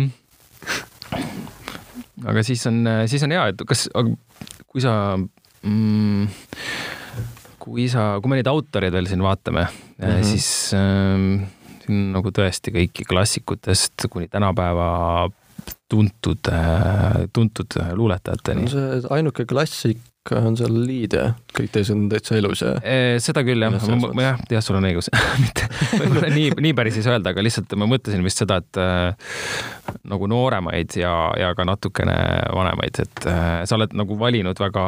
Speaker 1: Aga siis on, siis on hea, et kas, kui sa mm,, kui sa, kui me neid autoreid veel siin vaatame mm. -hmm. siis ähm, siin nagu tõesti kõiki klassikutest kuni tänapäeva tuntud, tuntud luuletajateni.
Speaker 2: see ainuke klassik on seal Liide, kõik teised on täitsa elus ja
Speaker 1: seda küll jah.
Speaker 2: Jah,
Speaker 1: jah, sul on õigus. *laughs* Mitte võib-olla nii, nii päris ei saa öelda, aga lihtsalt ma mõtlesin vist seda, et äh, nagu nooremaid ja, ja ka natukene vanemaid, et äh, sa oled nagu valinud väga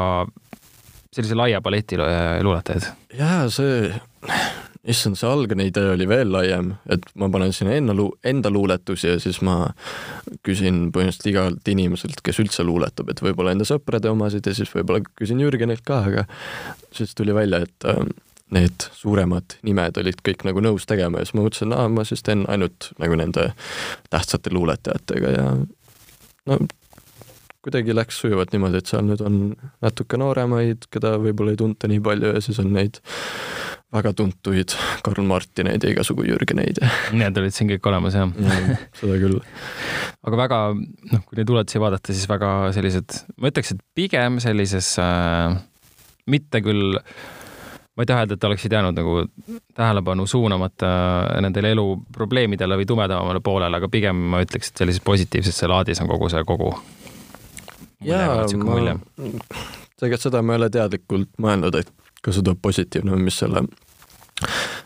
Speaker 1: sellise laia paleti lu- luuletajaid.
Speaker 2: jaa, see, issand, see algne idee oli veel laiem, et ma panen sinna enda lu-, enda luuletusi ja siis ma küsin põhimõtteliselt igalt inimeselt, kes üldse luuletab, et võib-olla enda sõprade omasid ja siis võib-olla küsin Jürgenilt ka, aga siis tuli välja, et äh, need suuremad nimed olid kõik nagu nõus tegema ja siis ma mõtlesin, aa, ma siis teen ainult nagu nende tähtsate luuletajatega ja no kuidagi läks sujuvalt niimoodi, et seal nüüd on natuke nooremaid, keda võib-olla ei tunta nii palju ja siis on neid väga tuntuid Karl Martineid ja igasugu Jürgeneid
Speaker 1: Need olid siin kõik olemas jah.
Speaker 2: ja seda küll. *laughs*
Speaker 1: aga väga, noh, kui neid luuletusi vaadata, siis väga sellised, ma ütleks, et pigem sellises äh,, mitte küll, ma ei taha öelda, et oleksid jäänud nagu tähelepanu suunamata nendele eluprobleemidele või tumedamale poolele, aga pigem ma ütleks, et sellises positiivses laadis on kogu see kogu.
Speaker 2: jaa, ma, tegelikult seda ma ei ole teadlikult mõelnud, et kas see tuleb positiivne või mis selle,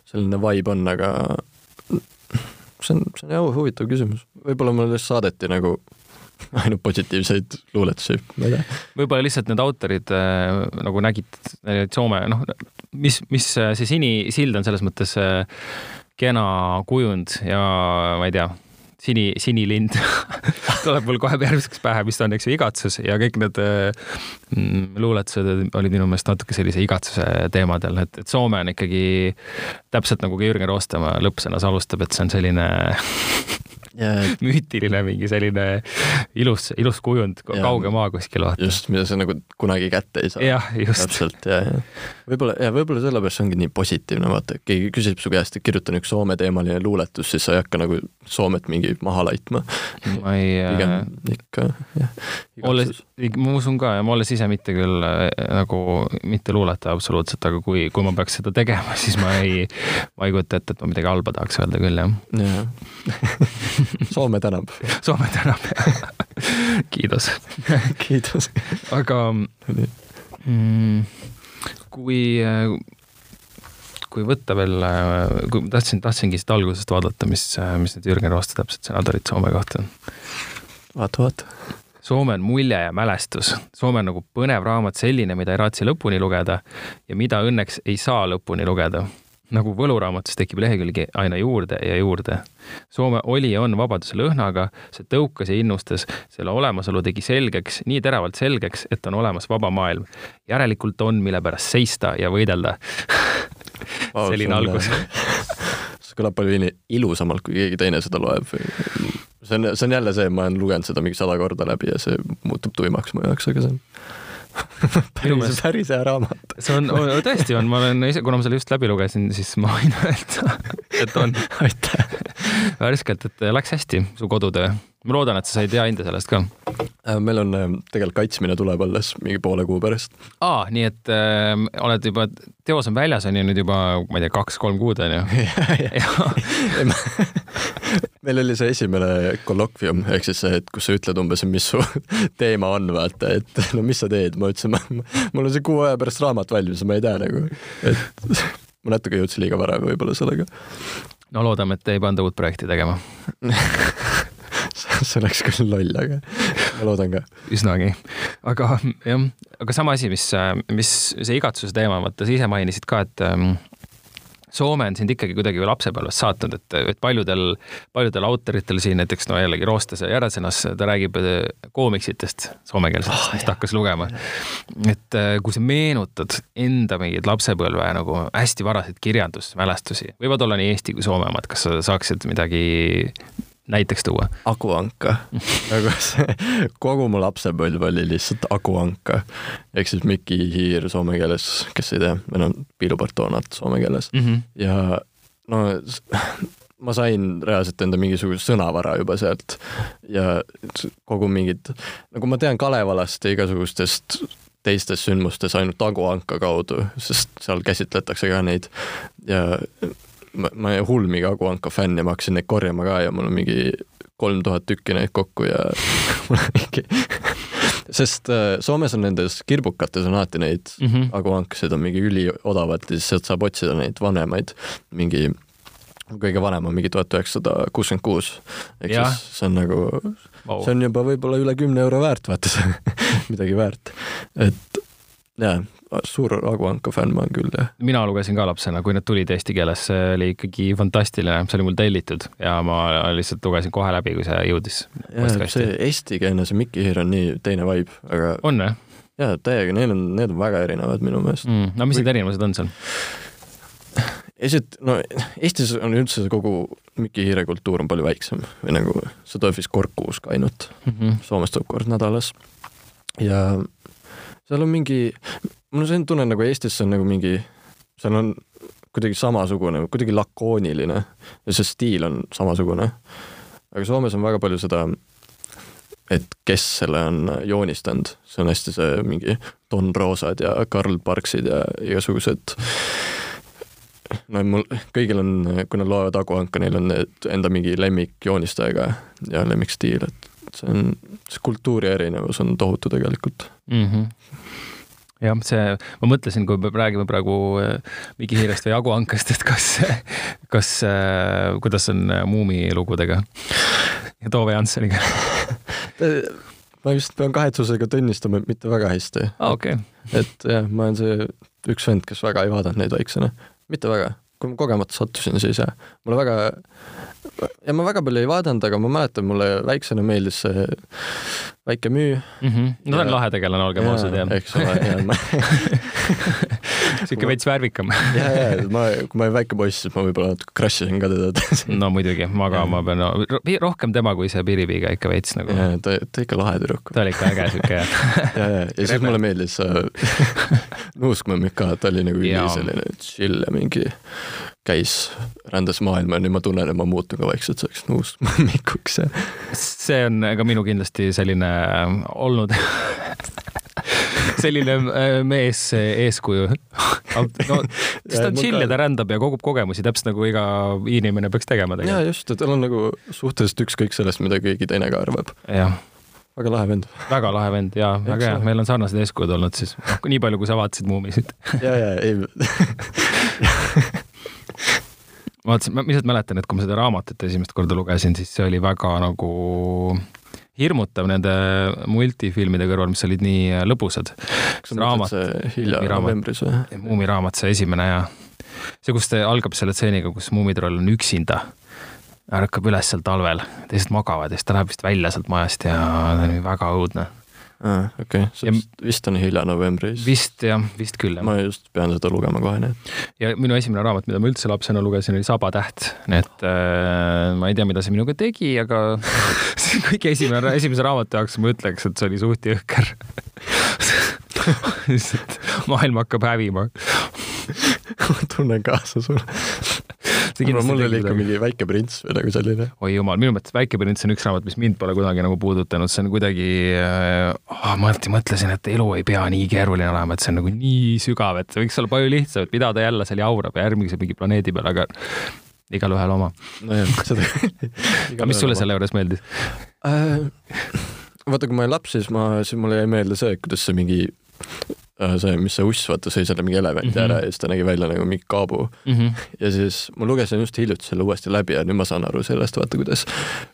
Speaker 2: selline vibe on, aga see on, see on jah huvitav küsimus. võib-olla mulle lihtsalt saadeti nagu ainult positiivseid luuletusi, ma ei tea.
Speaker 1: võib-olla lihtsalt need autorid äh, nagu nägid neid Soome, noh, mis, mis äh, see sinisild on selles mõttes äh, kena kujund ja ma ei tea, sini, sinilind *laughs* tuleb mul kohe järgmiseks pähe, mis ta on, eks ju, igatsus ja kõik need mm, luuletused olid minu meelest natuke sellise igatsuse teemadel, et, et Soome on ikkagi täpselt nagu ka Jürgen Roostemaa lõppsõnas alustab, et see on selline *laughs* *laughs* müütiline mingi selline ilus, ilus kujund, kauge maa kuskil vaata.
Speaker 2: just, mida sa nagu kunagi kätte ei saa.
Speaker 1: jah, just.
Speaker 2: täpselt, ja, ja võib-olla, ja võib-olla sellepärast see ongi nii positiivne, vaata, keegi küsib su käest, et kirjutan üks Soome teemaline luuletus, siis sa ei hakka nagu Soomet mingi maha laitma.
Speaker 1: ma ei.
Speaker 2: pigem äh, ikka, jah.
Speaker 1: Olles, ma usun ka ja ma olles ise mitte küll äh, nagu mitte luuletaja absoluutselt, aga kui, kui ma peaks seda tegema, *laughs* siis ma ei, ma ei kujuta ette, et ma midagi halba tahaks öelda küll, jah.
Speaker 2: jah. *laughs* Soome tänab.
Speaker 1: Soome tänab, jah. kiidus
Speaker 2: kiidus.
Speaker 1: aga mm, kui kui võtta veel, kui ma tahtsin, tahtsingi siit algusest vaadata, mis, mis need Jürgen Rooste täpselt senaatorid Soome kohta on.
Speaker 2: vaata, vaata.
Speaker 1: Soome on mulje ja mälestus. Soome on nagu põnev raamat, selline, mida ei raatsi lõpuni lugeda ja mida õnneks ei saa lõpuni lugeda. nagu võluraamatus tekib lehekülgi aina juurde ja juurde. Soome oli ja on vabaduse lõhnaga, see tõukas ja innustas, selle olemasolu tegi selgeks, nii teravalt selgeks, et on olemas vaba maailm. järelikult on, mille pärast seista ja võidelda *laughs* selline algus *laughs*
Speaker 2: see kõlab palju ilusamalt, kui keegi teine seda loeb. See on, see on jälle see, ma olen lugenud seda mingi sada korda läbi ja see muutub tuimaks mu jaoks, aga see on *laughs* päris, päris hea raamat.
Speaker 1: see on, tõesti on, ma olen ise, kuna ma selle just läbi lugesin, siis ma võin *laughs* öelda, et on.
Speaker 2: aitäh.
Speaker 1: värskelt, et läks hästi, su kodutöö ma loodan, et sa said hea hinde sellest ka.
Speaker 2: Äh, meil on äh, tegelikult kaitsmine tuleb alles mingi poole kuu pärast.
Speaker 1: aa, nii et äh, oled juba, teos on väljas, on ju nüüd juba, ma ei tea, kaks-kolm kuud on ju *laughs* *laughs*
Speaker 2: meil oli see esimene kollokvium, ehk siis see, et kus sa ütled umbes, mis su *laughs* teema on, vaata, et no mis sa teed, ma ütlesin, mul on see kuu aja pärast raamat valmis, ma ei tea nagu, et ma natuke jõudsin liiga vara võib-olla sellega.
Speaker 1: no loodame, et ei panda uut projekti tegema *laughs*
Speaker 2: see oleks küll loll, aga ma loodan ka.
Speaker 1: üsnagi, aga jah, aga sama asi, mis, mis see igatsuse teema, vaata sa ise mainisid ka, et ähm, Soome on sind ikkagi kuidagi lapsepõlvest saatnud, et, et paljudel, paljudel autoritel siin näiteks no jällegi Roostase Järvesenas, ta räägib äh, koomiksitest soomekeelsetest oh,, mis ta hakkas lugema. et äh, kui sa meenutad enda mingeid lapsepõlve nagu hästi varaseid kirjandusmälestusi, võivad olla nii Eesti kui Soome omad, kas sa saaksid midagi näiteks tuua?
Speaker 2: akuanka *laughs* nagu see, kogu mu lapsepõlv oli lihtsalt akuanka. ehk siis Mikki Hiir soome keeles, kes ei tea, meil on piilupartoonad soome keeles mm. -hmm. ja no ma sain reaalselt enda mingisuguse sõnavara juba sealt ja kogu mingid, nagu ma tean Kalevalast ja igasugustest teistes sündmustes ainult Agu-Anka kaudu, sest seal käsitletakse ka neid ja ma, ma mingi Agu Anka fänn ja ma hakkasin neid korjama ka ja mul on mingi kolm tuhat tükki neid kokku ja *laughs* mul on mingi *laughs* sest äh, Soomes on nendes kirbukates on alati neid mm -hmm. Agu Ankasid on mingi üliodavalt ja siis sealt saab otsida neid vanemaid, mingi kõige vanem on mingi tuhat üheksasada kuuskümmend kuus. ehk siis see on nagu wow., see on juba võib-olla üle kümne euro väärt, vaata see *laughs* midagi väärt. et jaa, suur Agu Anka fänn ma olen küll, jah.
Speaker 1: mina lugesin ka lapsena, kui need tulid eesti keeles, see oli ikkagi fantastiline, see oli mul tellitud ja ma lihtsalt lugesin kohe läbi, kui see jõudis.
Speaker 2: see eestikeelne, see Mikki Hiir on nii teine vibe, aga.
Speaker 1: on jah?
Speaker 2: jaa, täiega, neil on, need on väga erinevad minu meelest
Speaker 1: mm,. no mis need erinevused on seal?
Speaker 2: esit-, no Eestis on üldse kogu Mikki Hiire kultuur on palju väiksem või nagu see tuleb vist kord kuus ka ainult mm, -hmm. Soomes tuleb kord nädalas. ja seal on mingi, mul on selline tunne, nagu Eestis on nagu mingi, seal on kuidagi samasugune, kuidagi lakooniline ja see stiil on samasugune. aga Soomes on väga palju seda, et kes selle on joonistanud, see on hästi see mingi Don Rosad ja Karl Parksid ja igasugused no mul, kõigil on, kui nad loevad Agu Anka, neil on need enda mingi lemmikjoonistajaga ja lemmikstiil, et see on, see kultuuri erinevus on tohutu tegelikult mm. -hmm
Speaker 1: jah, see, ma mõtlesin, kui me räägime praegu äh, Miki Hiirest või Jagu Ankast, et kas, kas, äh, kuidas on äh, Muumi lugudega ja Tove Jansseniga
Speaker 2: ma just pean kahetsusega tunnistama, et mitte väga hästi
Speaker 1: ah,. Okay.
Speaker 2: et jah, ma olen see üks vend, kes väga ei vaadanud neid väiksena, mitte väga, kui ma kogemata sattusin, siis jah, mulle väga ja ma väga palju ei vaadanud, aga ma mäletan, mulle väiksena meeldis see Väike Müü
Speaker 1: mm. -hmm. no ta on lahe tegelane, olgem ausad, jah.
Speaker 2: eks ole, ja ma *laughs*
Speaker 1: sihuke veits värvikam *laughs*
Speaker 2: ja, ja ma, kui ma olin väike poiss, siis ma võib-olla natuke crush isin ka teda *laughs*
Speaker 1: no muidugi, magama pean no,, rohkem tema kui see Piripiga ikka veits nagu.
Speaker 2: ta, ta ikka lahe tüdruk.
Speaker 1: ta oli ikka äge sihuke
Speaker 2: ja, ja, ja, ja siis mulle meeldis äh, Nuuskmõmmik ka, ta oli nagu üli selline chill ja mingi käis, rändas maailma ja nüüd ma tunnen, et ma muutun ka vaikselt selleks nuuskmõmmikuks *laughs*
Speaker 1: see on ka minu kindlasti selline olnud *laughs* selline äh, mees eeskuju. no siis ta on chill ja ta rändab ja kogub kogemusi, täpselt nagu iga inimene peaks tegema
Speaker 2: tegelikult. ja just, et tal on nagu suhteliselt ükskõik sellest, mida keegi teine ka arvab. Väga lahe vend.
Speaker 1: väga lahe vend ja väga hea, meil on sarnased eeskujud olnud siis, *laughs* noh nii palju, kui sa vaatasid Muumisid. *laughs*
Speaker 2: Ja, ja ei. *laughs*
Speaker 1: Ma vaatasin, ma lihtsalt mäletan, et kui ma seda raamatut esimest korda lugesin, siis see oli väga nagu hirmutav nende multifilmide kõrval, mis olid nii lõbusad.
Speaker 2: kas sa mõtled see hilja novembris või?
Speaker 1: Muumi raamat, see esimene ja see, kus ta algab selle stseeniga, kus muumitroll on üksinda, ärkab üles seal talvel, teised magavad ja siis ta läheb vist välja sealt majast ja ta oli väga õudne.
Speaker 2: Okei. See vist, on hilja novembris.
Speaker 1: vist jah, vist küll jah.
Speaker 2: ma just pean seda lugema kohe, nii et.
Speaker 1: ja minu esimene raamat, mida ma üldse lapsena lugesin, oli Saba täht, nii et äh, ma ei tea, mida see minuga tegi, aga *laughs* kõige esimene, esimese raamatu jaoks ma ütleks, et see oli suht jõhker. *laughs* Lihtsalt maailm hakkab hävima. *laughs*
Speaker 2: Ma tunnen kaasa sulle aga mul oli ikka mingi Väike prints või nagu selline.
Speaker 1: oi jumal, minu mõttes Väike prints on üks raamat, mis mind pole kunagi nagu puudutanud, see on kuidagi oh, ma alati mõtlesin, et elu ei pea nii keeruline olema, et see on nagu nii sügav, et see võiks olla palju lihtsam, et mida ta jälle seal jaurab ja järgmise mingi planeedi peal, aga igalühel oma.
Speaker 2: nojah, seda *laughs*
Speaker 1: aga mis sulle selle juures meeldis
Speaker 2: äh,? vaata, kui ma olin laps, siis ma, siis mulle jäi meelde see, kuidas see mingi see, mis see uss, vaata, sõi selle mingi elevanti mm -hmm. ära ja siis ta nägi välja nagu mingi kaabu mm. -hmm. *laughs* ja siis ma lugesin just hiljuti selle uuesti läbi ja nüüd ma saan aru sellest, vaata kuidas,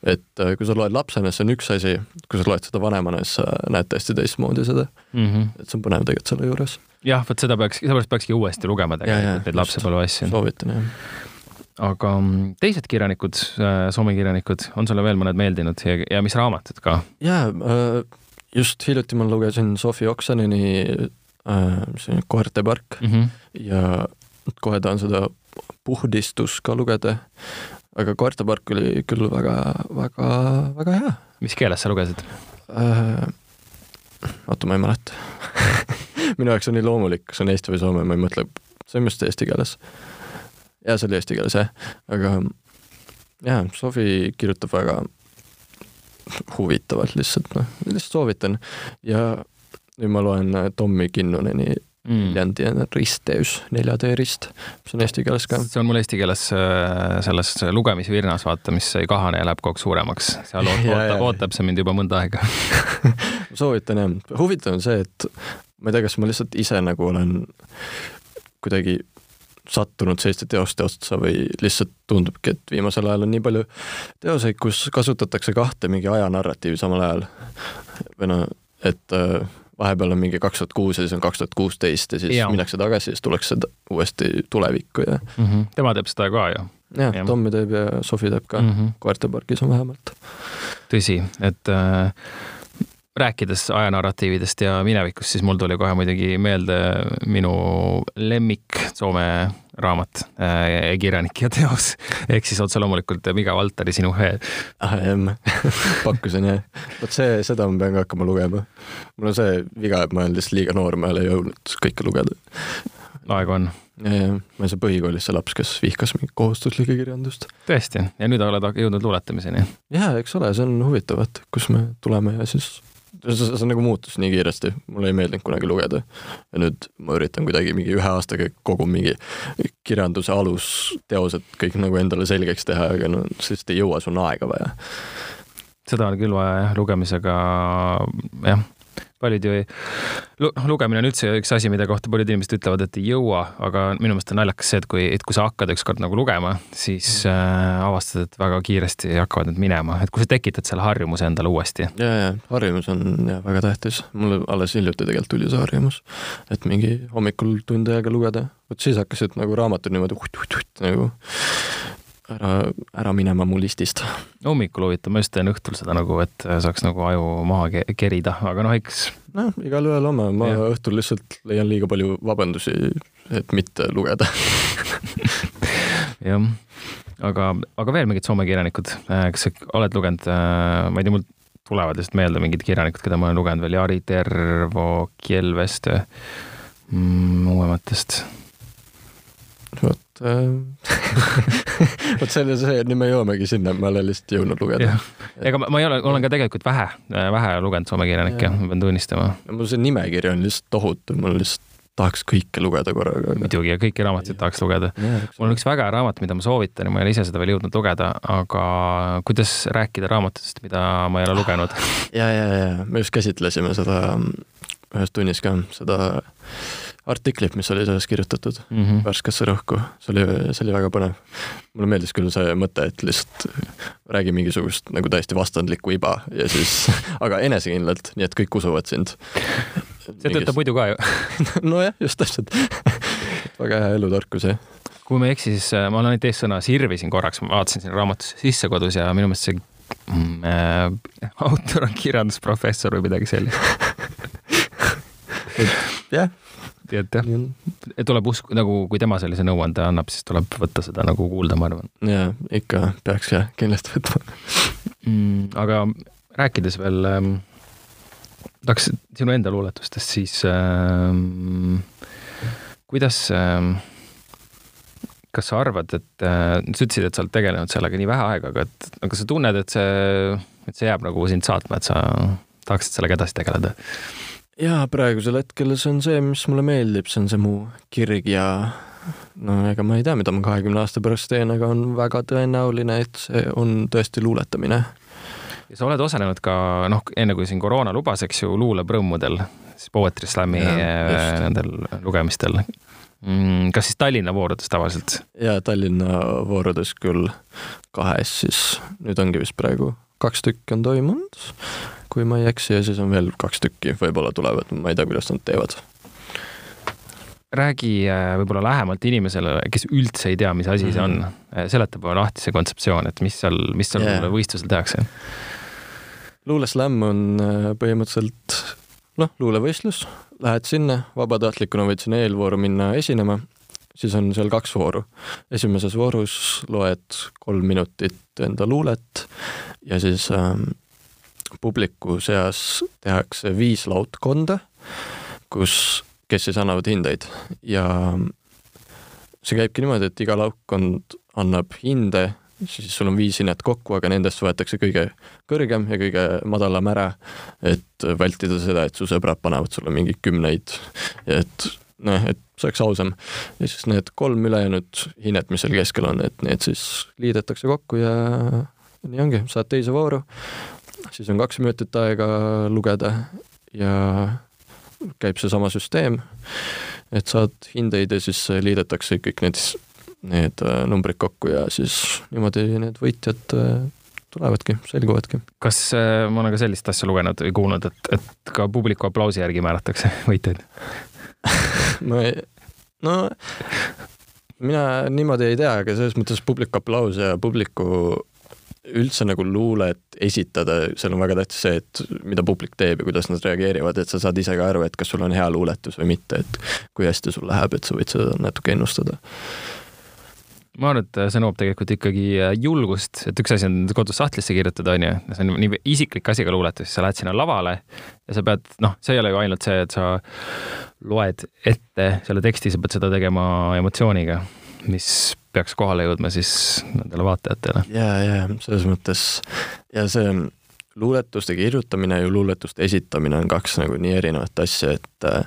Speaker 2: et äh, kui sa loed lapsena, see on üks asi, kui sa loed seda vanemana, siis sa näed täiesti teistmoodi seda mm. -hmm. et see on põnev tegelikult selle juures.
Speaker 1: jah, vot seda peaks, sellepärast peakski uuesti lugema tegelikult neid lapsepõlve asju.
Speaker 2: soovitan jah
Speaker 1: aga mm, teised kirjanikud, äh, Soome kirjanikud, on sulle veel mõned meeldinud ja, ja mis raamatud ka?
Speaker 2: jaa, just hiljuti ma lugesin Sofi Oksaneni Äh, selline koertepark mm -hmm. ja kohe tahan seda puhdistus ka lugeda. aga koertepark oli küll väga, väga, väga hea.
Speaker 1: mis keeles sa lugesid
Speaker 2: äh,? oota, ma ei mäleta *laughs* minu jaoks on nii loomulik, kas on eesti või soome, ma ei mõtle, see on vist eesti keeles. jaa, see oli eesti keeles jah, aga jaa, Sofi kirjutab väga huvitavalt lihtsalt noh, lihtsalt soovitan ja nüüd ma loen äh, Tommy Kinnuneni. Viljandi mm. nelja tee rist, mis on eesti keeles ka.
Speaker 1: see on mul eesti keeles äh, selles lugemisvirnas, vaata, mis ei kahane ja läheb kogu aeg suuremaks. seal *laughs* ootab, ootab see mind juba mõnda aega *laughs*
Speaker 2: soovitan jah, huvitav on see, et ma ei tea, kas ma lihtsalt ise nagu olen kuidagi sattunud selliste teoste otsa või lihtsalt tundubki, et viimasel ajal on nii palju teoseid, kus kasutatakse kahte mingi ajanarratiivi samal ajal. või noh, et äh, vahepeal on mingi kaks tuhat kuus ja siis on kaks tuhat kuusteist ja siis ja. minnakse tagasi ja siis tullakse uuesti tulevikku ja
Speaker 1: mm. -hmm. tema teeb seda ka ju.
Speaker 2: jah ja., Tommi teeb ja Sofi teeb ka mm, -hmm. koertepargis on vähemalt.
Speaker 1: tõsi, et äh, rääkides ajanarratiividest ja minevikust, siis mul tuli kohe muidugi meelde minu lemmik Soome raamat äh,, kirjanik ja teos, ehk siis otse loomulikult Miga Valteri Sinu hää.
Speaker 2: ah jah, pakkusin jah. vot see, seda ma pean ka hakkama lugema. mul on see viga, et ma olen lihtsalt liiga noor, ma ei ole jõudnud kõike lugeda.
Speaker 1: aega on.
Speaker 2: ma olen see põhikoolis see laps, kes vihkas mingit kohustuslikku kirjandust.
Speaker 1: tõesti, ja nüüd oled jõudnud luuletamiseni?
Speaker 2: jaa, eks ole, see on huvitav, et kus me tuleme ja siis see, see nagu muutus nii kiiresti, mulle ei meeldinud kunagi lugeda. ja nüüd ma üritan kuidagi mingi ühe aastaga kogu mingi kirjanduse alusteosed kõik nagu endale selgeks teha, aga no sest ei jõua, sul on aega vaja.
Speaker 1: seda on küll vaja jah, lugemisega jah paljud ju ei, noh, lugemine on üldse üks asi, mille kohta paljud inimesed ütlevad, et ei jõua, aga minu meelest on naljakas see, et kui, et kui sa hakkad ükskord nagu lugema, siis mm. äh, avastad, et väga kiiresti hakkavad need minema, et kui sa tekitad selle harjumuse endale uuesti.
Speaker 2: ja, ja harjumus on jah väga tähtis, mul alles hiljuti tegelikult tuli see harjumus, et mingi hommikul tund aega lugeda, vot siis hakkasid nagu raamatud niimoodi uh-uh-uh nagu ära, ära minema mu listist.
Speaker 1: hommikul huvitav, ma just teen õhtul seda nagu, et saaks nagu aju maha ke kerida, aga noh, eks.
Speaker 2: noh, igalühel oma, ma ja. õhtul lihtsalt leian liiga palju vabandusi, et mitte lugeda *laughs*
Speaker 1: jah, aga, aga veel mingid Soome kirjanikud, kas sa oled lugenud, ma ei tea, mul tulevad lihtsalt meelde mingid kirjanikud, keda ma olen lugenud veel, Jari Tervo, Kielvest mm,, uuematest.
Speaker 2: Vot äh, *laughs* vot selle, see, me jõuamegi sinna, ma olen lihtsalt jõudnud lugeda.
Speaker 1: ega ma, ma ei ole, olen ka tegelikult vähe, vähe lugenud soome kirjanikke, ma pean tunnistama.
Speaker 2: mul see nimekiri on lihtsalt tohutu, mul lihtsalt tahaks kõike lugeda korraga.
Speaker 1: muidugi ja kõiki raamatuid tahaks lugeda. mul on üks väga hea raamat, mida ma soovitan ja ma ei ole ise seda veel jõudnud lugeda, aga kuidas rääkida raamatutest, mida ma ei ole lugenud? *laughs*
Speaker 2: ja, ja, ja me just käsitlesime seda ühes tunnis ka, seda artiklit, mis oli sellest kirjutatud mm -hmm. värskesse rõhku, see oli, see oli väga põnev. mulle meeldis küll see mõte, et lihtsalt räägi mingisugust nagu täiesti vastandlikku iba ja siis, *laughs* aga enesekindlalt, nii et kõik usuvad sind
Speaker 1: see töötab muidu ka ju *laughs*
Speaker 2: nojah, just täpselt väga hea elutarkus, jah.
Speaker 1: kui ma ei eksi, siis äh, ma olen ainult eessõna sirvisin korraks, ma vaatasin sinna raamatusse sisse kodus ja minu meelest see mm, äh, *laughs* autor on kirjandusprofessor või midagi sellist
Speaker 2: jah.
Speaker 1: Nii et jah, tuleb usku, nagu kui tema sellise nõuande annab, siis tuleb võtta seda nagu kuulda, ma arvan.
Speaker 2: jaa, ikka peaks jah, kindlasti võtma
Speaker 1: mm,. aga rääkides veel ähm, tahaks sinu enda luuletustest siis ähm, kuidas ähm,, kas sa arvad, et äh, sa ütlesid, et sa oled tegelenud sellega nii vähe aega, aga et, aga sa tunned, et see, et see jääb nagu sind saatma, et sa tahaksid sellega edasi tegeleda?
Speaker 2: Jaa, praegusel hetkel see on see, mis mulle meeldib, see on see mu kirg ja no ega ma ei tea, mida ma kahekümne aasta pärast teen, aga on väga tõenäoline, et see on tõesti luuletamine
Speaker 1: ja sa oled osalenud ka noh, enne kui siin koroona lubas, eks ju, luuleprõmmudel, siis Poetry Slami äh, nendel lugemistel. Mm, kas siis Tallinna voorudes tavaliselt?
Speaker 2: jaa, Tallinna voorudes küll kahes siis, nüüd ongi vist praegu kaks tükki on toimunud, kui ma ei eksi, ja siis on veel kaks tükki, võib-olla tulevad, ma ei tea, kuidas nad teevad
Speaker 1: räägi äh, võib-olla lähemalt inimesele, kes üldse ei tea, mis asi see on, mhm. äh, seleta lahti see kontseptsioon, et mis seal, mis seal yeah. võistlusel tehakse
Speaker 2: luuleslämm on äh, põhimõtteliselt noh, luulevõistlus, lähed sinna, vabatahtlikuna võid sinna eelvooru minna esinema, siis on seal kaks vooru. esimeses voorus loed kolm minutit enda luulet ja siis ähm, publiku seas tehakse viis laudkonda, kus, kes siis annavad hindeid. Ja see käibki niimoodi, et iga laudkond annab hinde siis sul on viis hinnet kokku, aga nendest võetakse kõige kõrgem ja kõige madalam ära, et vältida seda, et su sõbrad panevad sulle mingeid kümneid, et noh, et see oleks ausam. ja siis need kolm ülejäänud hinnet, mis seal keskel on, et need siis liidetakse kokku ja nii ongi, saad teise vooru, siis on kaks minutit aega lugeda ja käib seesama süsteem, et saad hindeid ja siis liidetakse kõik need need äh, numbrid kokku ja siis niimoodi need võitjad äh, tulevadki, selguvadki.
Speaker 1: kas äh, ma olen ka sellist asja lugenud või kuulnud, et, et ka publiku aplausi järgi määratakse võitjaid *laughs*
Speaker 2: ei, no mina niimoodi ei tea, aga selles mõttes publiku aplaus ja publiku üldse nagu luulet esitada, seal on väga tähtis see, et mida publik teeb ja kuidas nad reageerivad, et sa saad ise ka aru, et kas sul on hea luuletus või mitte, et kui hästi sul läheb, et sa võid seda natuke ennustada.
Speaker 1: Ma arvan, et see nõuab tegelikult ikkagi äh, julgust, et üks asi on kodus sahtlisse kirjutada, onju, see on nii isiklik asi ka luuletus, sa lähed sinna lavale ja sa pead, noh, see ei ole ju ainult see, et sa loed ette selle teksti, sa pead seda tegema emotsiooniga, mis peaks kohale jõudma siis nendele vaatajatele.
Speaker 2: ja, ja selles mõttes ja see luuletuste kirjutamine ja luuletuste esitamine on kaks nagu nii erinevat asja, et äh,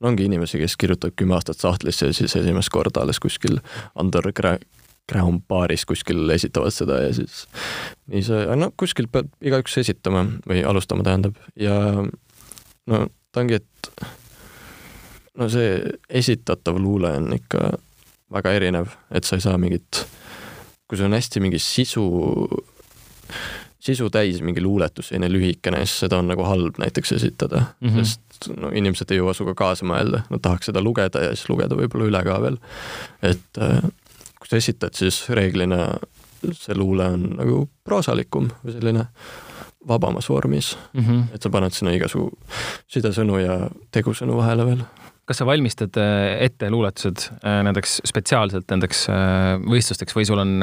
Speaker 2: no ongi inimesi, kes kirjutavad kümme aastat sahtlisse ja siis esimest korda alles kuskil underground baaris kuskil esitavad seda ja siis nii see, no kuskil peab igaüks esitama või alustama, tähendab, ja no ta ongi, et no see esitatav luule on ikka väga erinev, et sa ei saa mingit, kui sul on hästi mingi sisu sisu täis mingi luuletus, selline lühikene, siis seda on nagu halb näiteks esitada mm, -hmm. sest no inimesed ei jõua sinuga kaasa mõelda, nad tahaks seda lugeda ja siis lugeda võib-olla üle ka veel. et äh, kui kui sa esitad, siis reeglina see luule on nagu proosalikum või selline vabamas vormis
Speaker 1: mm. -hmm.
Speaker 2: et sa paned sinna igasugu sidesõnu ja tegusõnu vahele veel.
Speaker 1: Kas sa valmistad äh, ette luuletused äh, nendeks spetsiaalselt nendeks äh, võistlusteks või sul on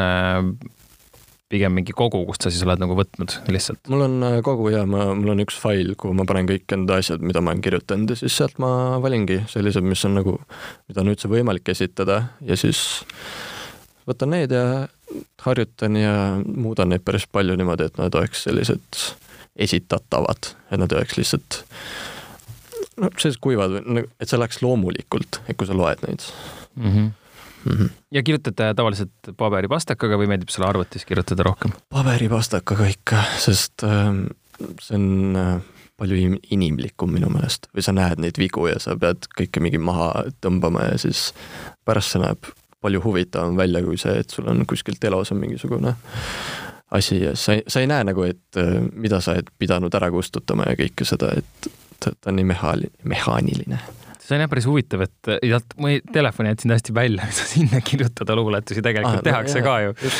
Speaker 1: pigem mingi kogu, kust sa siis oled nagu võtnud lihtsalt?
Speaker 2: mul on kogu ja ma, mul on üks fail, kuhu ma panen kõik enda asjad, mida ma olen kirjutanud ja siis sealt ma valingi sellised, mis on nagu, mida on üldse võimalik esitada ja siis võtan need ja harjutan ja muudan neid päris palju niimoodi, et nad oleks sellised esitatavad, et nad ei oleks lihtsalt no sellised kuivad, et see läheks loomulikult, et kui sa loed neid
Speaker 1: mm. -hmm. Mm -hmm. ja kirjutad tavaliselt paberipastakaga või meeldib sulle arvutis kirjutada rohkem?
Speaker 2: paberipastakaga ikka, sest äh, see on äh, palju inimlikum minu meelest või sa näed neid vigu ja sa pead kõike mingi maha tõmbama ja siis pärast see näeb palju huvitavam välja kui see, et sul on kuskilt elos on mingisugune asi ja sa ei, sa ei näe nagu, et äh, mida sa oled pidanud ära kustutama ja kõike seda, et ta, ta on nii mehaali-, mehaaniline
Speaker 1: see on jah päris huvitav, et ja ma telefoni jätsin hästi välja, sa *laughs* sinna kirjutada luuletusi tegelikult ah, tehakse jah, ka ju.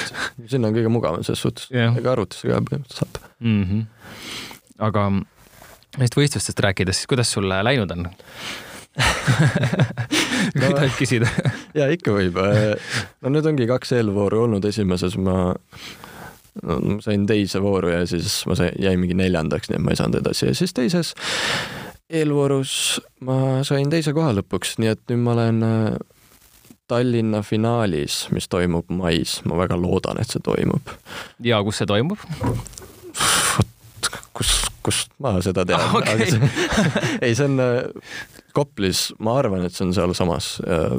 Speaker 2: sinna on kõige mugavam selles suhtes, ega arvutisse ka põhimõtteliselt saab
Speaker 1: mm. -hmm. aga neist võistlustest rääkides, siis kuidas sul läinud on *laughs* kui no, tohib küsida *laughs*
Speaker 2: ja ikka võib. no nüüd ongi kaks eelvooru olnud, esimeses ma no, ma sain teise vooru ja siis ma sain, jäin mingi neljandaks, nii et ma ei saanud edasi ja siis teises eelvoorus ma sain teise koha lõpuks, nii et nüüd ma olen äh, Tallinna finaalis, mis toimub mais, ma väga loodan, et see toimub.
Speaker 1: ja kus see toimub?
Speaker 2: kus, kust ma seda tean okay. *laughs* ei, see on äh, Koplis, ma arvan, et see on sealsamas.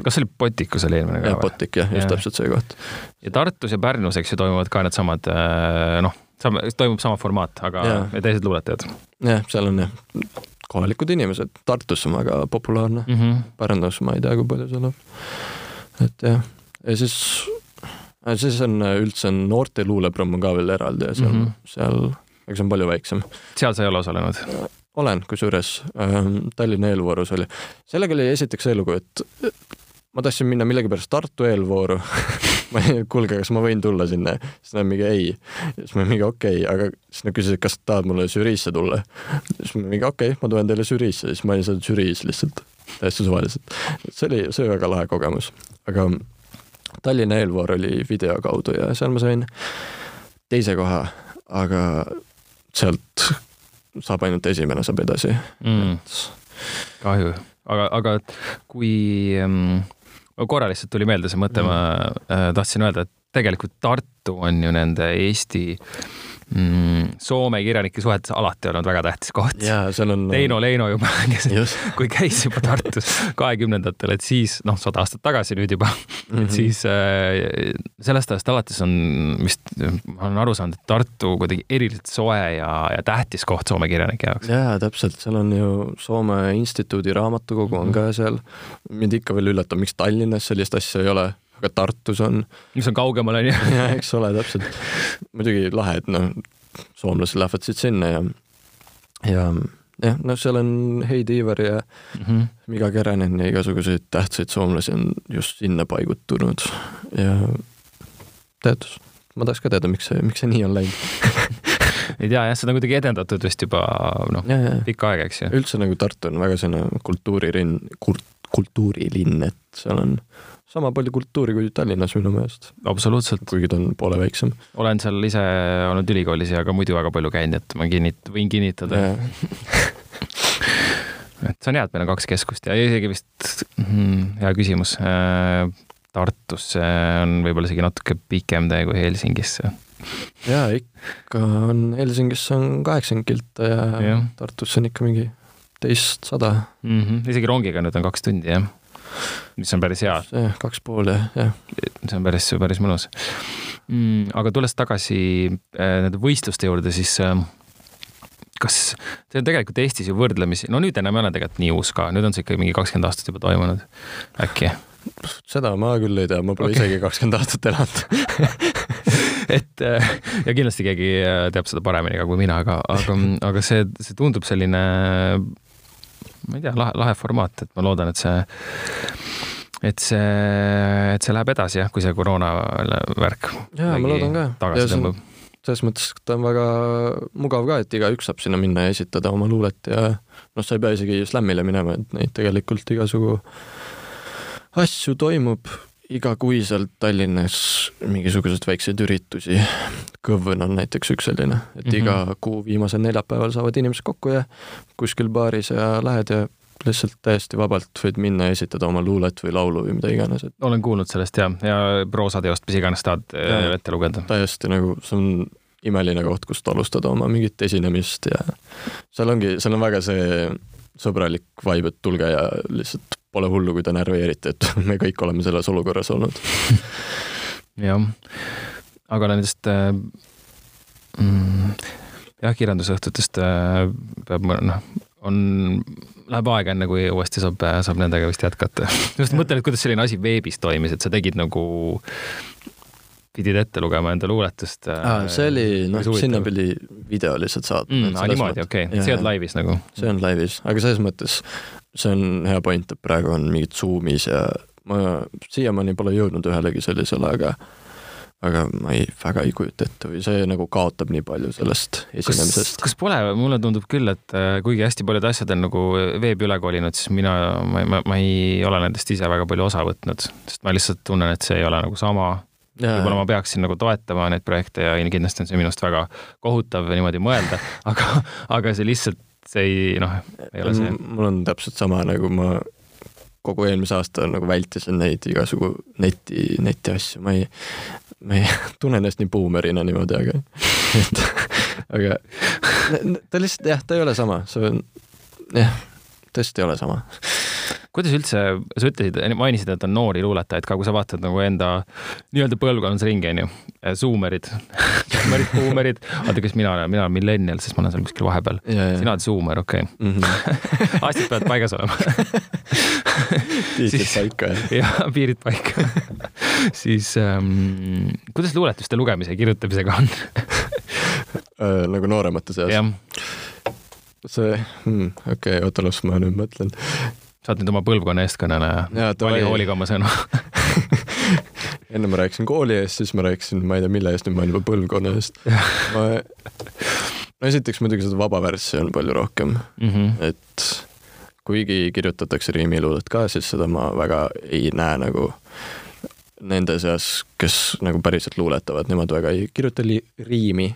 Speaker 1: kas see oli Potikus oli eelmine
Speaker 2: ka? jah, Potik jah, just ja. täpselt see koht.
Speaker 1: ja Tartus ja Pärnus, eks ju, toimuvad ka needsamad äh, noh, sama, toimub sama formaat, aga ja. teised luuletajad.
Speaker 2: jah, seal on jah, kohalikud inimesed, Tartus on väga populaarne mm, -hmm. Pärnus ma ei tea, kui palju seal on. et jah, ja siis, siis on üldse noorte luulepromm on ka veel eraldi ja seal mm, -hmm. seal, aga see on palju väiksem.
Speaker 1: seal sa ei ole osalenud?
Speaker 2: Olen, kusjuures ähm, Tallinna eelvoorus oli. sellega oli esiteks see lugu, et ma tahtsin minna millegipärast Tartu eelvooru *laughs* ma ei, kuulge, kas ma võin tulla sinna? siis nad mingi ei. siis ma mingi okei okay,, aga siis nad küsisid, kas tahad mulle žüriisse tulla. siis ma mingi okei okay,, ma tulen teile žüriisse, siis ma olin seal žüriis lihtsalt, täiesti suvaliselt. see oli, see oli väga lahe kogemus, aga Tallinna eelvoor oli video kaudu ja seal ma sain teise koha, aga sealt saab ainult esimene, saab edasi.
Speaker 1: Mm.. kahju, aga, aga kui ähm, korra lihtsalt tuli meelde see mõte mm., ma äh, tahtsin öelda, et tegelikult Tartu on ju nende Eesti mm, Soome kirjanike suhetes alati olnud väga tähtis koht.
Speaker 2: On...
Speaker 1: Teino Leino juba, kes, *laughs* kui käis juba Tartus kahekümnendatel, et siis noh, sada aastat tagasi nüüd juba mm, -hmm. et mhm. siis äh, sellest ajast alates on vist, ma olen aru saanud, et Tartu kuidagi eriliselt soe ja, ja tähtis koht Soome kirjanike jaoks.
Speaker 2: jaa, täpselt, seal on ju Soome Instituudi raamatukogu on ka seal. mind ikka veel üllatab, miks Tallinnas sellist asja ei ole aga Tartus on.
Speaker 1: mis on kaugemal, on ju. *laughs*
Speaker 2: jah, eks ole, täpselt. muidugi lahe, et noh, soomlased lähevad siit sinna ja, ja jah, noh, seal on Heidi Ivar ja mm -hmm. Miga Keränen ja igasuguseid tähtsaid soomlasi on just sinna paigutunud ja tead, ma tahaks ka teada, miks see, miks see nii on läinud *laughs*
Speaker 1: ei tea jah, seda on kuidagi edendatud vist juba noh, pikka aega, eks ju.
Speaker 2: üldse nagu Tartu on väga selline kultuuririnn, kultuurilinn, et seal on sama palju kultuuri kui Tallinnas minu meelest.
Speaker 1: absoluutselt.
Speaker 2: kuigi ta on poole väiksem.
Speaker 1: olen seal ise olnud ülikoolis ja ka muidu väga palju käinud, et ma kinnit-, võin kinnitada *laughs* et see on hea, et meil on kaks keskust ja isegi vist mm,, hea küsimus äh,, Tartusse on võib-olla isegi natuke pikem tee kui Helsingisse.
Speaker 2: jaa, ikka on, Helsingisse on kaheksakümmend kilta ja, ja. Tartusse on ikka mingi teistsada
Speaker 1: mm. -hmm. isegi rongiga nüüd on kaks tundi, jah mis on päris hea.
Speaker 2: kaks pool jah, jah.
Speaker 1: see on päris, päris mõnus mm,. aga tulles tagasi äh, nende võistluste juurde, siis äh, kas see on tegelikult Eestis ju võrdlemisi, no nüüd enam ei ole tegelikult nii uus ka, nüüd on see ikka mingi kakskümmend aastat juba toimunud, äkki?
Speaker 2: seda ma küll ei tea, ma pole okay. isegi kakskümmend aastat elanud *laughs*
Speaker 1: et äh, ja kindlasti keegi äh, teab seda paremini ka kui mina, aga, aga, aga see, see tundub selline ma ei tea, lahe, lahe formaat, et ma loodan, et see et see, et see läheb edasi jah, kui see koroona värk
Speaker 2: jaa, ma loodan ka. selles mõttes ta on väga mugav ka, et igaüks saab sinna minna ja esitada oma luulet ja noh, sa ei pea isegi slämmile minema, et neid tegelikult igasugu asju toimub igakuiselt Tallinnas mingisuguseid väikseid üritusi. Kõvn on näiteks üks selline, et mm -hmm. iga kuu viimasel neljapäeval saavad inimesed kokku ja kuskil baaris ja lähed ja lihtsalt täiesti vabalt võid minna ja esitada oma luulet või laulu või mida iganes, et.
Speaker 1: olen kuulnud sellest ja, ja proosateost, mis iganes tahad ja, ette lugeda.
Speaker 2: täiesti nagu, see on imeline koht, kust alustada oma mingit esinemist ja seal ongi, seal on väga see sõbralik vibe, et tulge ja lihtsalt pole hullu, kui te närveerite, et *laughs* me kõik oleme selles olukorras olnud
Speaker 1: jah, aga nendest äh, mm, jah, kirjandusõhtutest äh, peab noh, on, läheb aega, enne kui uuesti saab, saab nendega vist jätkata. *laughs* just mõtlen, et kuidas selline asi veebis toimis, et sa tegid nagu pidid ette lugema enda luuletust
Speaker 2: ah,. see oli, noh, sinna pidi video lihtsalt saatma
Speaker 1: mm,. aa, niimoodi, okei okay., see on laivis nagu?
Speaker 2: see on laivis, aga selles mõttes see on hea point, et praegu on mingid Zoomis ja ma siiamaani pole jõudnud ühelegi sellisele, aga aga ma ei, väga ei kujuta ette või see nagu kaotab nii palju sellest esinemisest.
Speaker 1: kas pole, mulle tundub küll, et äh, kuigi hästi paljud asjad on nagu veebi üle kolinud, siis mina, ma, ma, ma ei ole nendest ise väga palju osa võtnud, sest ma lihtsalt tunnen, et see ei ole nagu sama. Võib-olla ma peaksin nagu toetama neid projekte ja kindlasti on see minust väga kohutav niimoodi mõelda, *laughs* aga, aga see lihtsalt see ei noh, ei ole see.
Speaker 2: mul on täpselt sama, nagu ma kogu eelmise aasta nagu vältisin neid igasugu neti, netiasju, ma ei, ma ei *laughs* tunne ennast nii buumerina niimoodi, aga *laughs* et aga ta lihtsalt jah, ta ei ole sama, see on jah, tõesti ei ole sama
Speaker 1: kuidas üldse, sa ütlesid, mainisid, et on noori luuletajaid ka, kui sa vaatad nagu enda nii-öelda põlvkonnas ringi, onju, suumerid suumerid, *laughs* buumerid, oota, kas mina olen, mina olen millennial, sest ma olen seal kuskil vahepeal. sina oled suumer, okei *laughs* okay. mm -hmm. aastid peavad paigas olema *laughs*
Speaker 2: piirid paika,
Speaker 1: jah? jah, piirid paika siis ähm, kuidas luuletuste lugemise ja kirjutamisega on
Speaker 2: äh, nagu nooremate seas? see hmm,, okei okay,, oota, las ma nüüd mõtlen
Speaker 1: sa oled nüüd oma põlvkonna eestkõneleja, vali hooliga oma sõnu *laughs*
Speaker 2: enne ma rääkisin kooli eest, siis ma rääkisin, ma ei tea, mille eest, nüüd ma olen juba põlvkonna eest. *laughs* ma, no esiteks muidugi seda vaba värssi on palju rohkem mm, -hmm. et kuigi kirjutatakse riimiluulet ka, siis seda ma väga ei näe nagu nende seas, kes nagu päriselt luuletavad, nemad väga ei kirjuta riimi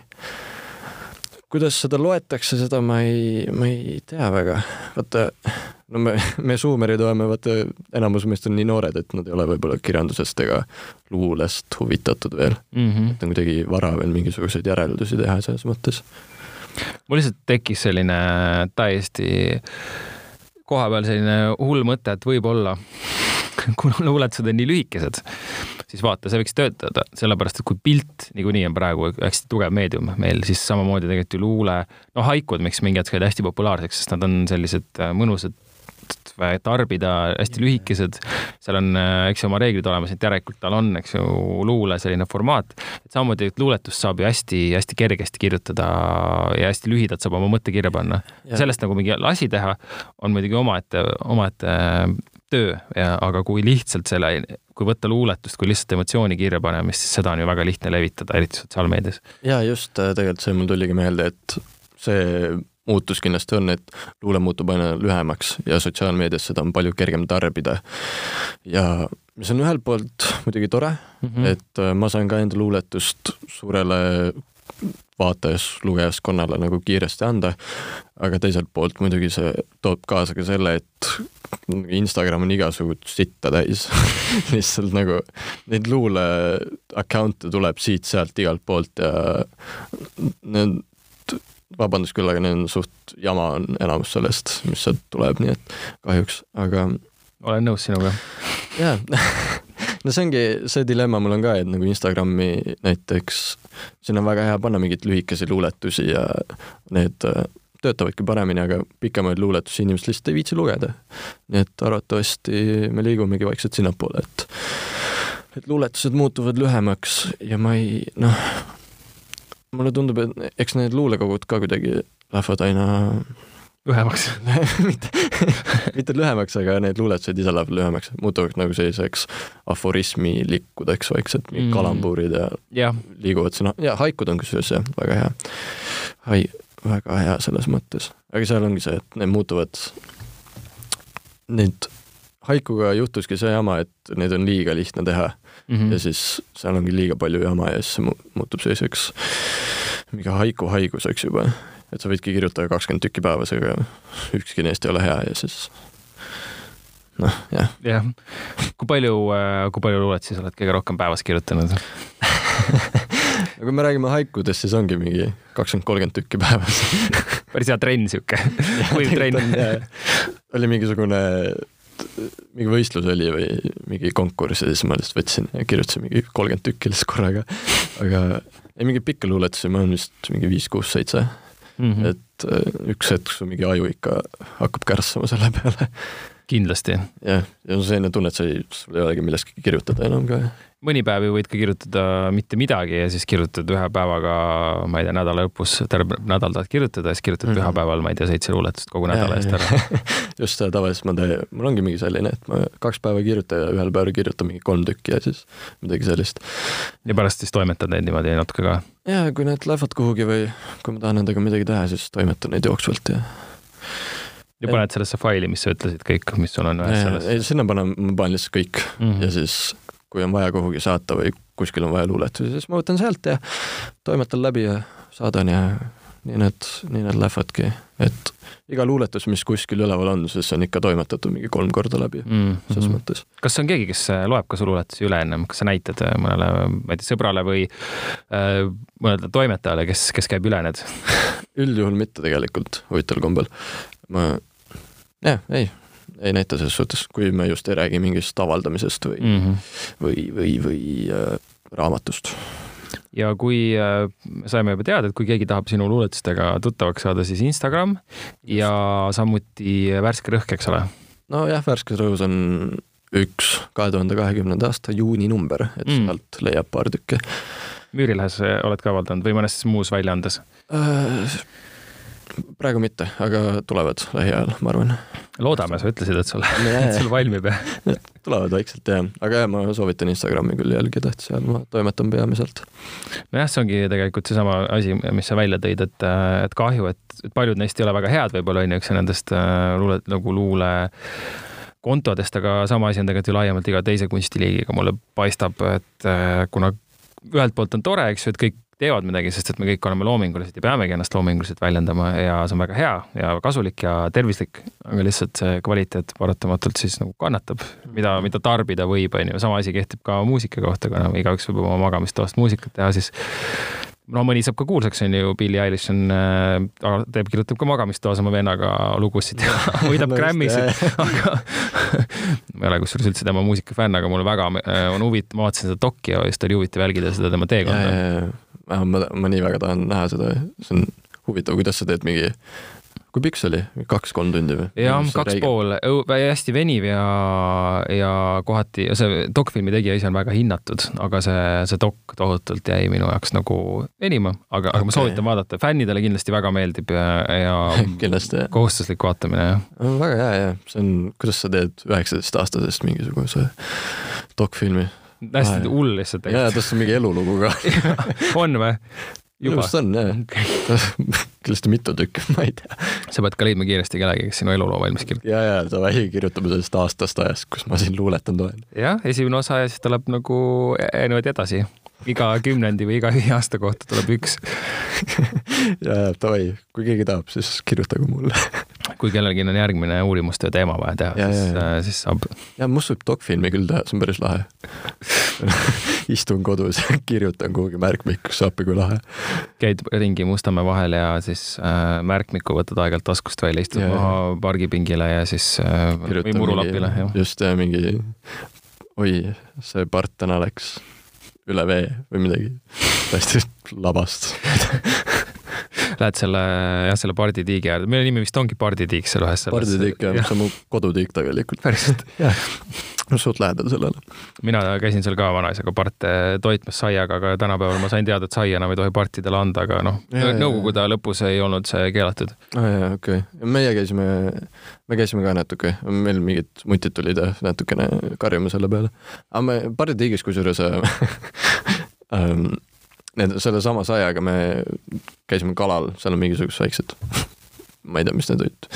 Speaker 2: kuidas seda loetakse, seda ma ei, ma ei tea väga. vaata, no me, me suumerid oleme, vaata, enamus meist on nii noored, et nad ei ole võib-olla kirjandusest ega luulest huvitatud veel mm. -hmm. et on kuidagi vara veel mingisuguseid järeldusi teha selles mõttes.
Speaker 1: mul lihtsalt tekkis selline täiesti kohapeal selline hull mõte, et võib-olla kuna luuletused on nii lühikesed, siis vaata, see võiks töötada, sellepärast et kui pilt niikuinii on praegu hästi tugev meedium meil, siis samamoodi tegelikult ju luule, no haikud, miks mingi hetk olid hästi populaarseks, sest nad on sellised äh, mõnusad tarbida, hästi lühikesed, seal on, äh, eks ju, oma reeglid olemas, et järelikult tal on, eks ju, luule selline formaat, et samamoodi luuletust saab ju hästi-hästi kergesti kirjutada ja hästi lühidalt saab oma mõtte kirja panna. sellest nagu mingi asi teha on muidugi omaette, omaette töö ja, aga kui lihtsalt selle, kui võtta luuletust kui lihtsalt emotsiooni kirjapanemist, siis seda on ju väga lihtne levitada, eriti sotsiaalmeedias.
Speaker 2: ja just, äh, tegelikult see mul tuligi meelde, et see muutus kindlasti on, et luule muutub aina lühemaks ja sotsiaalmeedias seda on palju kergem tarbida. ja mis on ühelt poolt muidugi tore mm, -hmm. et äh, ma saan ka enda luuletust suurele vaatajas, lugejaskonnale nagu kiiresti anda, aga teiselt poolt muidugi see toob kaasa ka selle, et Instagram on igasugust sitta täis *laughs* lihtsalt nagu neid luule account'e tuleb siit-sealt igalt poolt ja need vabandust küll, aga need on suht jama on enamus sellest, mis sealt tuleb, nii et kahjuks, aga
Speaker 1: olen nõus sinuga.
Speaker 2: jaa *laughs* no see ongi see dilemma mul on ka, et nagu Instagrami näiteks, sinna on väga hea panna mingeid lühikesi luuletusi ja need äh, töötavadki paremini, aga pikemaid luuletusi inimesed lihtsalt ei viitsi lugeda. nii et arvatavasti me liigumegi vaikselt sinnapoole, et et luuletused muutuvad lühemaks ja ma ei, noh, mulle tundub, et eks need luulekogud ka kuidagi lähevad aina
Speaker 1: lühemaks. *laughs*
Speaker 2: Mitte, mitte lühemaks, aga need luuletused ise lähevad lühemaks, muutuvad nagu selliseks aforismilikkudeks vaikselt, mingid
Speaker 1: Mm.
Speaker 2: kalambuurid ja
Speaker 1: jah,
Speaker 2: liiguvad sinna. Ja haikud on kusjuures jah, väga hea. hai-, väga hea selles mõttes, aga seal ongi see, et need muutuvad, need haikuga juhtuski see jama, et neid on liiga lihtne teha
Speaker 1: Mhm.
Speaker 2: ja siis seal ongi liiga palju jama ja siis see mu- muutub selliseks mingi haiku haiguseks juba. et sa võidki kirjutada kakskümmend tükki päevas, aga ükski neist ei ole hea ja siis noh, jah.
Speaker 1: jah, kui palju, kui palju luuletusi sa oled kõige rohkem päevas kirjutanud?
Speaker 2: aga kui me räägime haikudest, siis ongi mingi kakskümmend, kolmkümmend tükki päevas *laughs*
Speaker 1: päris hea trenn sihuke, võiv trenn.
Speaker 2: oli mingisugune mingi võistlus oli või mingi konkurss ja siis ma lihtsalt võtsin ja kirjutasin mingi kolmkümmend tükki lihtsalt korraga. aga ei mingeid pikki luuletusi, ma olen vist mingi viis, kuus, seitse
Speaker 1: Mhm.
Speaker 2: et äh, üks hetk su mingi aju ikka hakkab kärssama selle peale.
Speaker 1: kindlasti,
Speaker 2: jah, ja on selline tunne, et sa ei, sul ei olegi millestki kirjutada enam ka.
Speaker 1: mõni päev ju võid ka kirjutada mitte midagi ja siis kirjutad ühe päevaga, ma ei tea, nädala lõpus terve nädal tahad kirjutada ja siis kirjutad mm. -hmm. pühapäeval, ma ei tea, seitse luuletust kogu nädala eest ära. *laughs*
Speaker 2: just seda tavaliselt ma teen, mul ongi mingi selline, et ma kaks päeva ei kirjuta ja ühel päeval kirjutan mingi kolm tükki ja siis midagi sellist.
Speaker 1: ja pärast siis toimetad neid niimoodi natuke ka.
Speaker 2: ja kui need lähevad kuhugi või kui ma tahan nendega midagi teha, siis toimetan neid jooksvalt ja.
Speaker 1: Ja paned sellesse faili, mis sa ütlesid kõik, mis sul on ühes selles
Speaker 2: ei, sinna panen, ma panen lihtsalt kõik mm
Speaker 1: mm.
Speaker 2: -hmm. ja siis, kui on vaja kuhugi saata või kuskil on vaja luuletusi, siis ma võtan sealt ja toimetan läbi ja saadan ja nii need, nii need lähevadki, et iga luuletus, mis kuskil üleval on, siis on ikka toimetatud mingi kolm korda läbi
Speaker 1: mm.
Speaker 2: selles
Speaker 1: -hmm.
Speaker 2: mõttes.
Speaker 1: kas on keegi, kes äh, loeb ka su luuletusi üle ennem, kas sa näitad äh, mõnele, ma ei tea, sõbrale või äh, mõnele toimetajale, kes, kes käib üle need? *laughs*
Speaker 2: üldjuhul mitte tegelikult, huvitaval kombel. ma, jah, ei, ei näita selles suhtes, kui me just ei räägi mingist avaldamisest või mm.
Speaker 1: Mm -hmm.
Speaker 2: või, või, või äh, raamatust.
Speaker 1: ja kui äh, saime juba teada, et kui keegi tahab sinu luuletustega tuttavaks saada, siis Instagram ja samuti Värske Rõhk, eks ole?
Speaker 2: nojah, Värskes Rõhus on üks kahe tuhande kahekümnenda aasta juuni number, et
Speaker 1: Mm.
Speaker 2: mm. sealt leiab paar tükki
Speaker 1: Müürilehes oled ka avaldanud või mõnes muus väljaandes?
Speaker 2: äh,. Praegu mitte, aga tulevad lähiajal, ma arvan.
Speaker 1: loodame, sa ütlesid, et sul, et sul valmib ja *laughs*
Speaker 2: tulevad vaikselt jah, aga jah, ma soovitan Instagrami küll jälgida, et seal ma toimetan peamiselt.
Speaker 1: nojah, see ongi tegelikult seesama asi, mis sa välja tõid, et, et kahju, et et paljud neist ei ole väga head, võib-olla on ju üks nendest äh, luule, nagu luule kontodest, aga sama asi on tegelikult ju laiemalt iga teise kunstiliigiga, mulle paistab, et äh, kuna ühelt poolt on tore, eks ju, et kõik teevad midagi, sest et me kõik oleme loomingulised ja peamegi ennast loominguliselt väljendama ja see on väga hea ja kasulik ja tervislik, aga lihtsalt see kvaliteet paratamatult siis nagu kannatab, mida, mida tarbida võib, on ju, sama asi kehtib ka muusika kohta, kuna igaüks võib oma magamistoast muusikat teha, siis no mõni saab ka kuulsaks, on ju, Billie Eilish on äh,, teeb, kirjutab ka magamistoas oma vennaga lugusid ja *laughs* võidab
Speaker 2: No
Speaker 1: Grammy'sid, *laughs* aga ma ei ole kusjuures üldse tema muusikafänn, aga mulle väga äh, on huvitav, ma vaatasin seda dokki ja just oli huvitav jälgida seda tema teekonda.
Speaker 2: Ja, ma, ma nii väga tahan näha seda, see on huvitav, kuidas sa teed mingi, kui pikk see oli, kaks-kolm tundi või?
Speaker 1: jah, kaks räige. pool, hästi veniv ja, ja kohati, see dokfilmi tegija ise on väga hinnatud, aga see, see dok tohutult jäi minu jaoks nagu venima, aga okay., aga ma soovitan vaadata, fännidele kindlasti väga meeldib ja, ja *laughs*
Speaker 2: kindlasti,
Speaker 1: kohustuslik vaatamine, jah.
Speaker 2: väga hea, jah, see on, kuidas sa teed üheksateistaastasest mingisuguse dokfilmi
Speaker 1: hästi hull lihtsalt.
Speaker 2: jaa, tast on mingi elulugu ka *laughs*
Speaker 1: on või?
Speaker 2: minu arust on jah kindlasti mitu tükki, ma ei tea.
Speaker 1: sa pead ka leidma kiiresti kellegi, kes sinu eluloo valmis kirjutab.
Speaker 2: ja, ja davai, kirjutame sellest aastast ajast, kus ma siin luuletanud olen.
Speaker 1: jah, esimene osa ja siis tuleb nagu niimoodi edasi. iga kümnendi või iga viie aasta kohta tuleb üks.
Speaker 2: ja, ja davai, kui keegi tahab, siis kirjutage mulle.
Speaker 1: Kui kellelgi on järgmine uurimustöö teema vaja teha, siis, siis saab.
Speaker 2: ja must võib dokfilmi küll teha, see on päris lahe. *laughs* Istun kodus *laughs* kirjutan kuhugi märkmikusse, appi kui lahe.
Speaker 1: käid ringi Mustamäe vahel ja siis äh, märkmiku võtad aeg-ajalt taskust välja, istud maha pargipingile ja siis äh, või murulapile,
Speaker 2: just ja mingi, oi, see part täna läks üle vee või midagi. Täiesti *laughs* labast
Speaker 1: Lähed selle, jah, selle parditiigi äärde, meie nimi vist ongi parditiik seal ühes selles.
Speaker 2: parditiik jah, see on mu kodutiik tegelikult.
Speaker 1: päriselt? *laughs*
Speaker 2: suht lähedal sellele.
Speaker 1: mina käisin seal ka vanaisaga parte toitmas saiaga, aga tänapäeval ma sain teada, et saia enam ei tohi partidele anda, aga noh, nõukogude aja lõpus ei olnud see keelatud.
Speaker 2: aa ah, jaa, okei okay.. meie käisime, me käisime ka natuke, meil mingid mutid tulid ja natukene karjuma selle peale. aga me parditiigis kusjuures *laughs* ähm, need, sellesama saiaga me käisime kalal, seal on mingisugused väiksed ma ei tea, mis need olid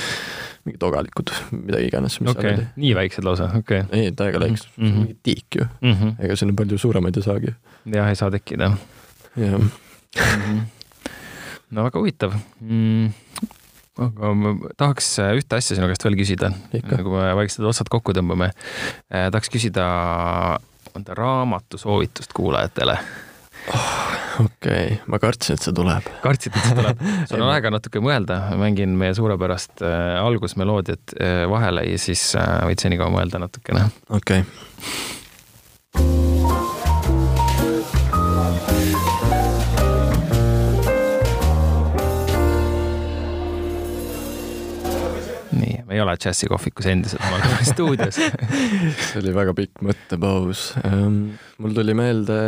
Speaker 2: mingid ogalikud, midagi iganes.
Speaker 1: okei okay., nii väiksed lausa, okei okay..
Speaker 2: ei, täiega väiksed mm, -hmm. mingi tiik ju mm. -hmm. ega sinna palju suuremaid ei saagi.
Speaker 1: jah, ei saa tekkida.
Speaker 2: jah mm
Speaker 1: -hmm.. no väga huvitav mm aga ma tahaks ühte asja sinu käest veel küsida, kui me vaikselt otsad kokku tõmbame eh,. tahaks küsida anda raamatusoovitust kuulajatele
Speaker 2: oh okei okay., ma kartsin, et see tuleb.
Speaker 1: kartsid, et see tuleb? *laughs* sul on aega natuke mõelda, mängin meie suurepärast äh, algusmeloodiat äh, vahele ja siis äh, võid senikaua mõelda natukene.
Speaker 2: okei okay.
Speaker 1: nii, me ei ole džässikohvikus endiselt, me oleme stuudios *laughs*
Speaker 2: see oli väga pikk mõttepaus. Ehm, mul tuli meelde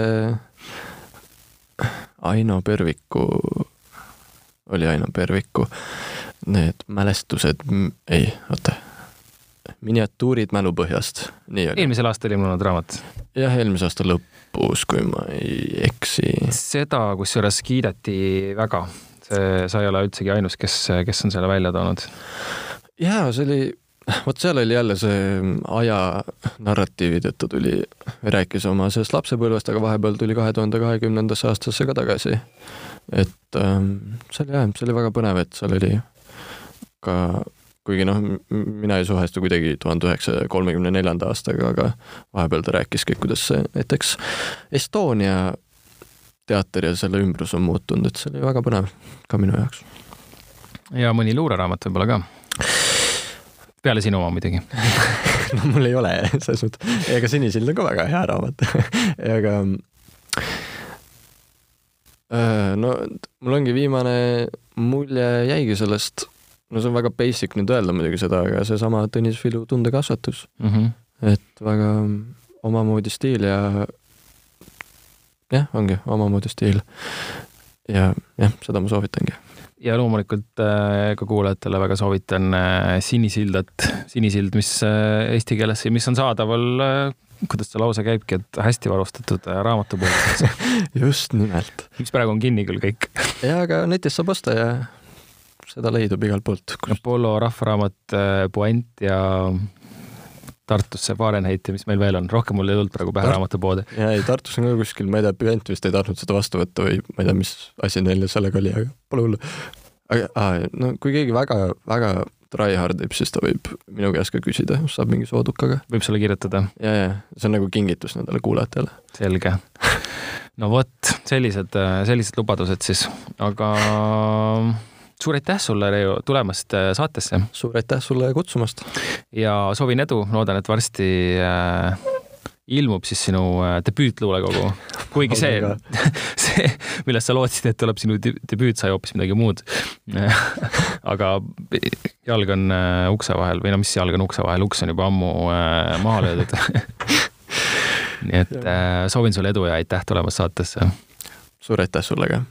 Speaker 2: Aino Perviku, oli Aino Perviku need mälestused, ei, oota, miniatuurid mälupõhjast, nii oli.
Speaker 1: eelmisel aastal ilmunud raamat?
Speaker 2: jah, eelmise aasta lõpus, kui ma ei eksi.
Speaker 1: seda kusjuures kiideti väga, see, sa ei ole üldsegi ainus, kes, kes on selle välja toonud.
Speaker 2: jaa, see oli vot seal oli jälle see aja narratiivi tõttu tuli, rääkis oma sellest lapsepõlvest, aga vahepeal tuli kahe tuhande kahekümnendasse aastasse ka tagasi. et ähm, see oli jah, see oli väga põnev, et seal oli ka, kuigi noh, mina ei suhestu kuidagi tuhande üheksasaja kolmekümne neljanda aastaga, aga vahepeal ta rääkiski, kuidas näiteks Estonia teater ja selle ümbrus on muutunud, et see oli väga põnev ka minu jaoks.
Speaker 1: ja mõni luureraamat võib-olla ka peale sinu oma muidugi *laughs*
Speaker 2: no mul ei ole selles mõttes, ega Sinisild on ka väga hea raamat *laughs* aga äh, no mul ongi viimane mulje jäigi sellest, no see on väga basic nüüd öelda muidugi seda, aga seesama Tõnis Vilu tundekasvatus mm. -hmm. et väga omamoodi stiil ja jah, ongi omamoodi stiil. ja jah, seda ma soovitangi
Speaker 1: ja loomulikult äh, ka kuulajatele väga soovitan äh, Sinisildat, Sinisild, mis äh, eesti keeles, mis on saadaval, kuidas see lause käibki, et hästi varustatud raamatupoodides *laughs*
Speaker 2: just nimelt.
Speaker 1: mis praegu on kinni küll kõik.
Speaker 2: jaa, aga netis saab osta ja seda leidub igalt poolt.
Speaker 1: Apollo rahvaraamat, Puent ja Tartusse Fahrenheit ja mis meil veel on, rohkem mul ei tulnud praegu pähe Tart... raamatupoode.
Speaker 2: ja ei, Tartus on ka kuskil, ma ei tea, Püent vist ei tahtnud seda vastu võtta või ma ei tea, mis asi neil sellega oli, aga pole hullu. aga aa, no kui keegi väga, väga tryhard ib, siis ta võib minu käest ka küsida, saab mingi soodukaga.
Speaker 1: võib sulle kirjutada?
Speaker 2: ja, ja see on nagu kingitus nendele kuulajatele.
Speaker 1: selge. no vot, sellised, sellised lubadused siis, aga suur aitäh sulle, Reiu, tulemast äh, saatesse.
Speaker 2: suur aitäh sulle kutsumast.
Speaker 1: ja soovin edu, loodan, et varsti äh, ilmub siis sinu äh, debüütluulekogu. kuigi see, *laughs* see, millest sa lootsid, et tuleb sinu debüüt, sai hoopis midagi muud *laughs* aga jalg on äh, ukse vahel või no mis jalg on ukse vahel, uks on juba ammu maha löödud *laughs* nii et soovin sulle edu ja aitäh tulemast saatesse.
Speaker 2: suur aitäh sulle ka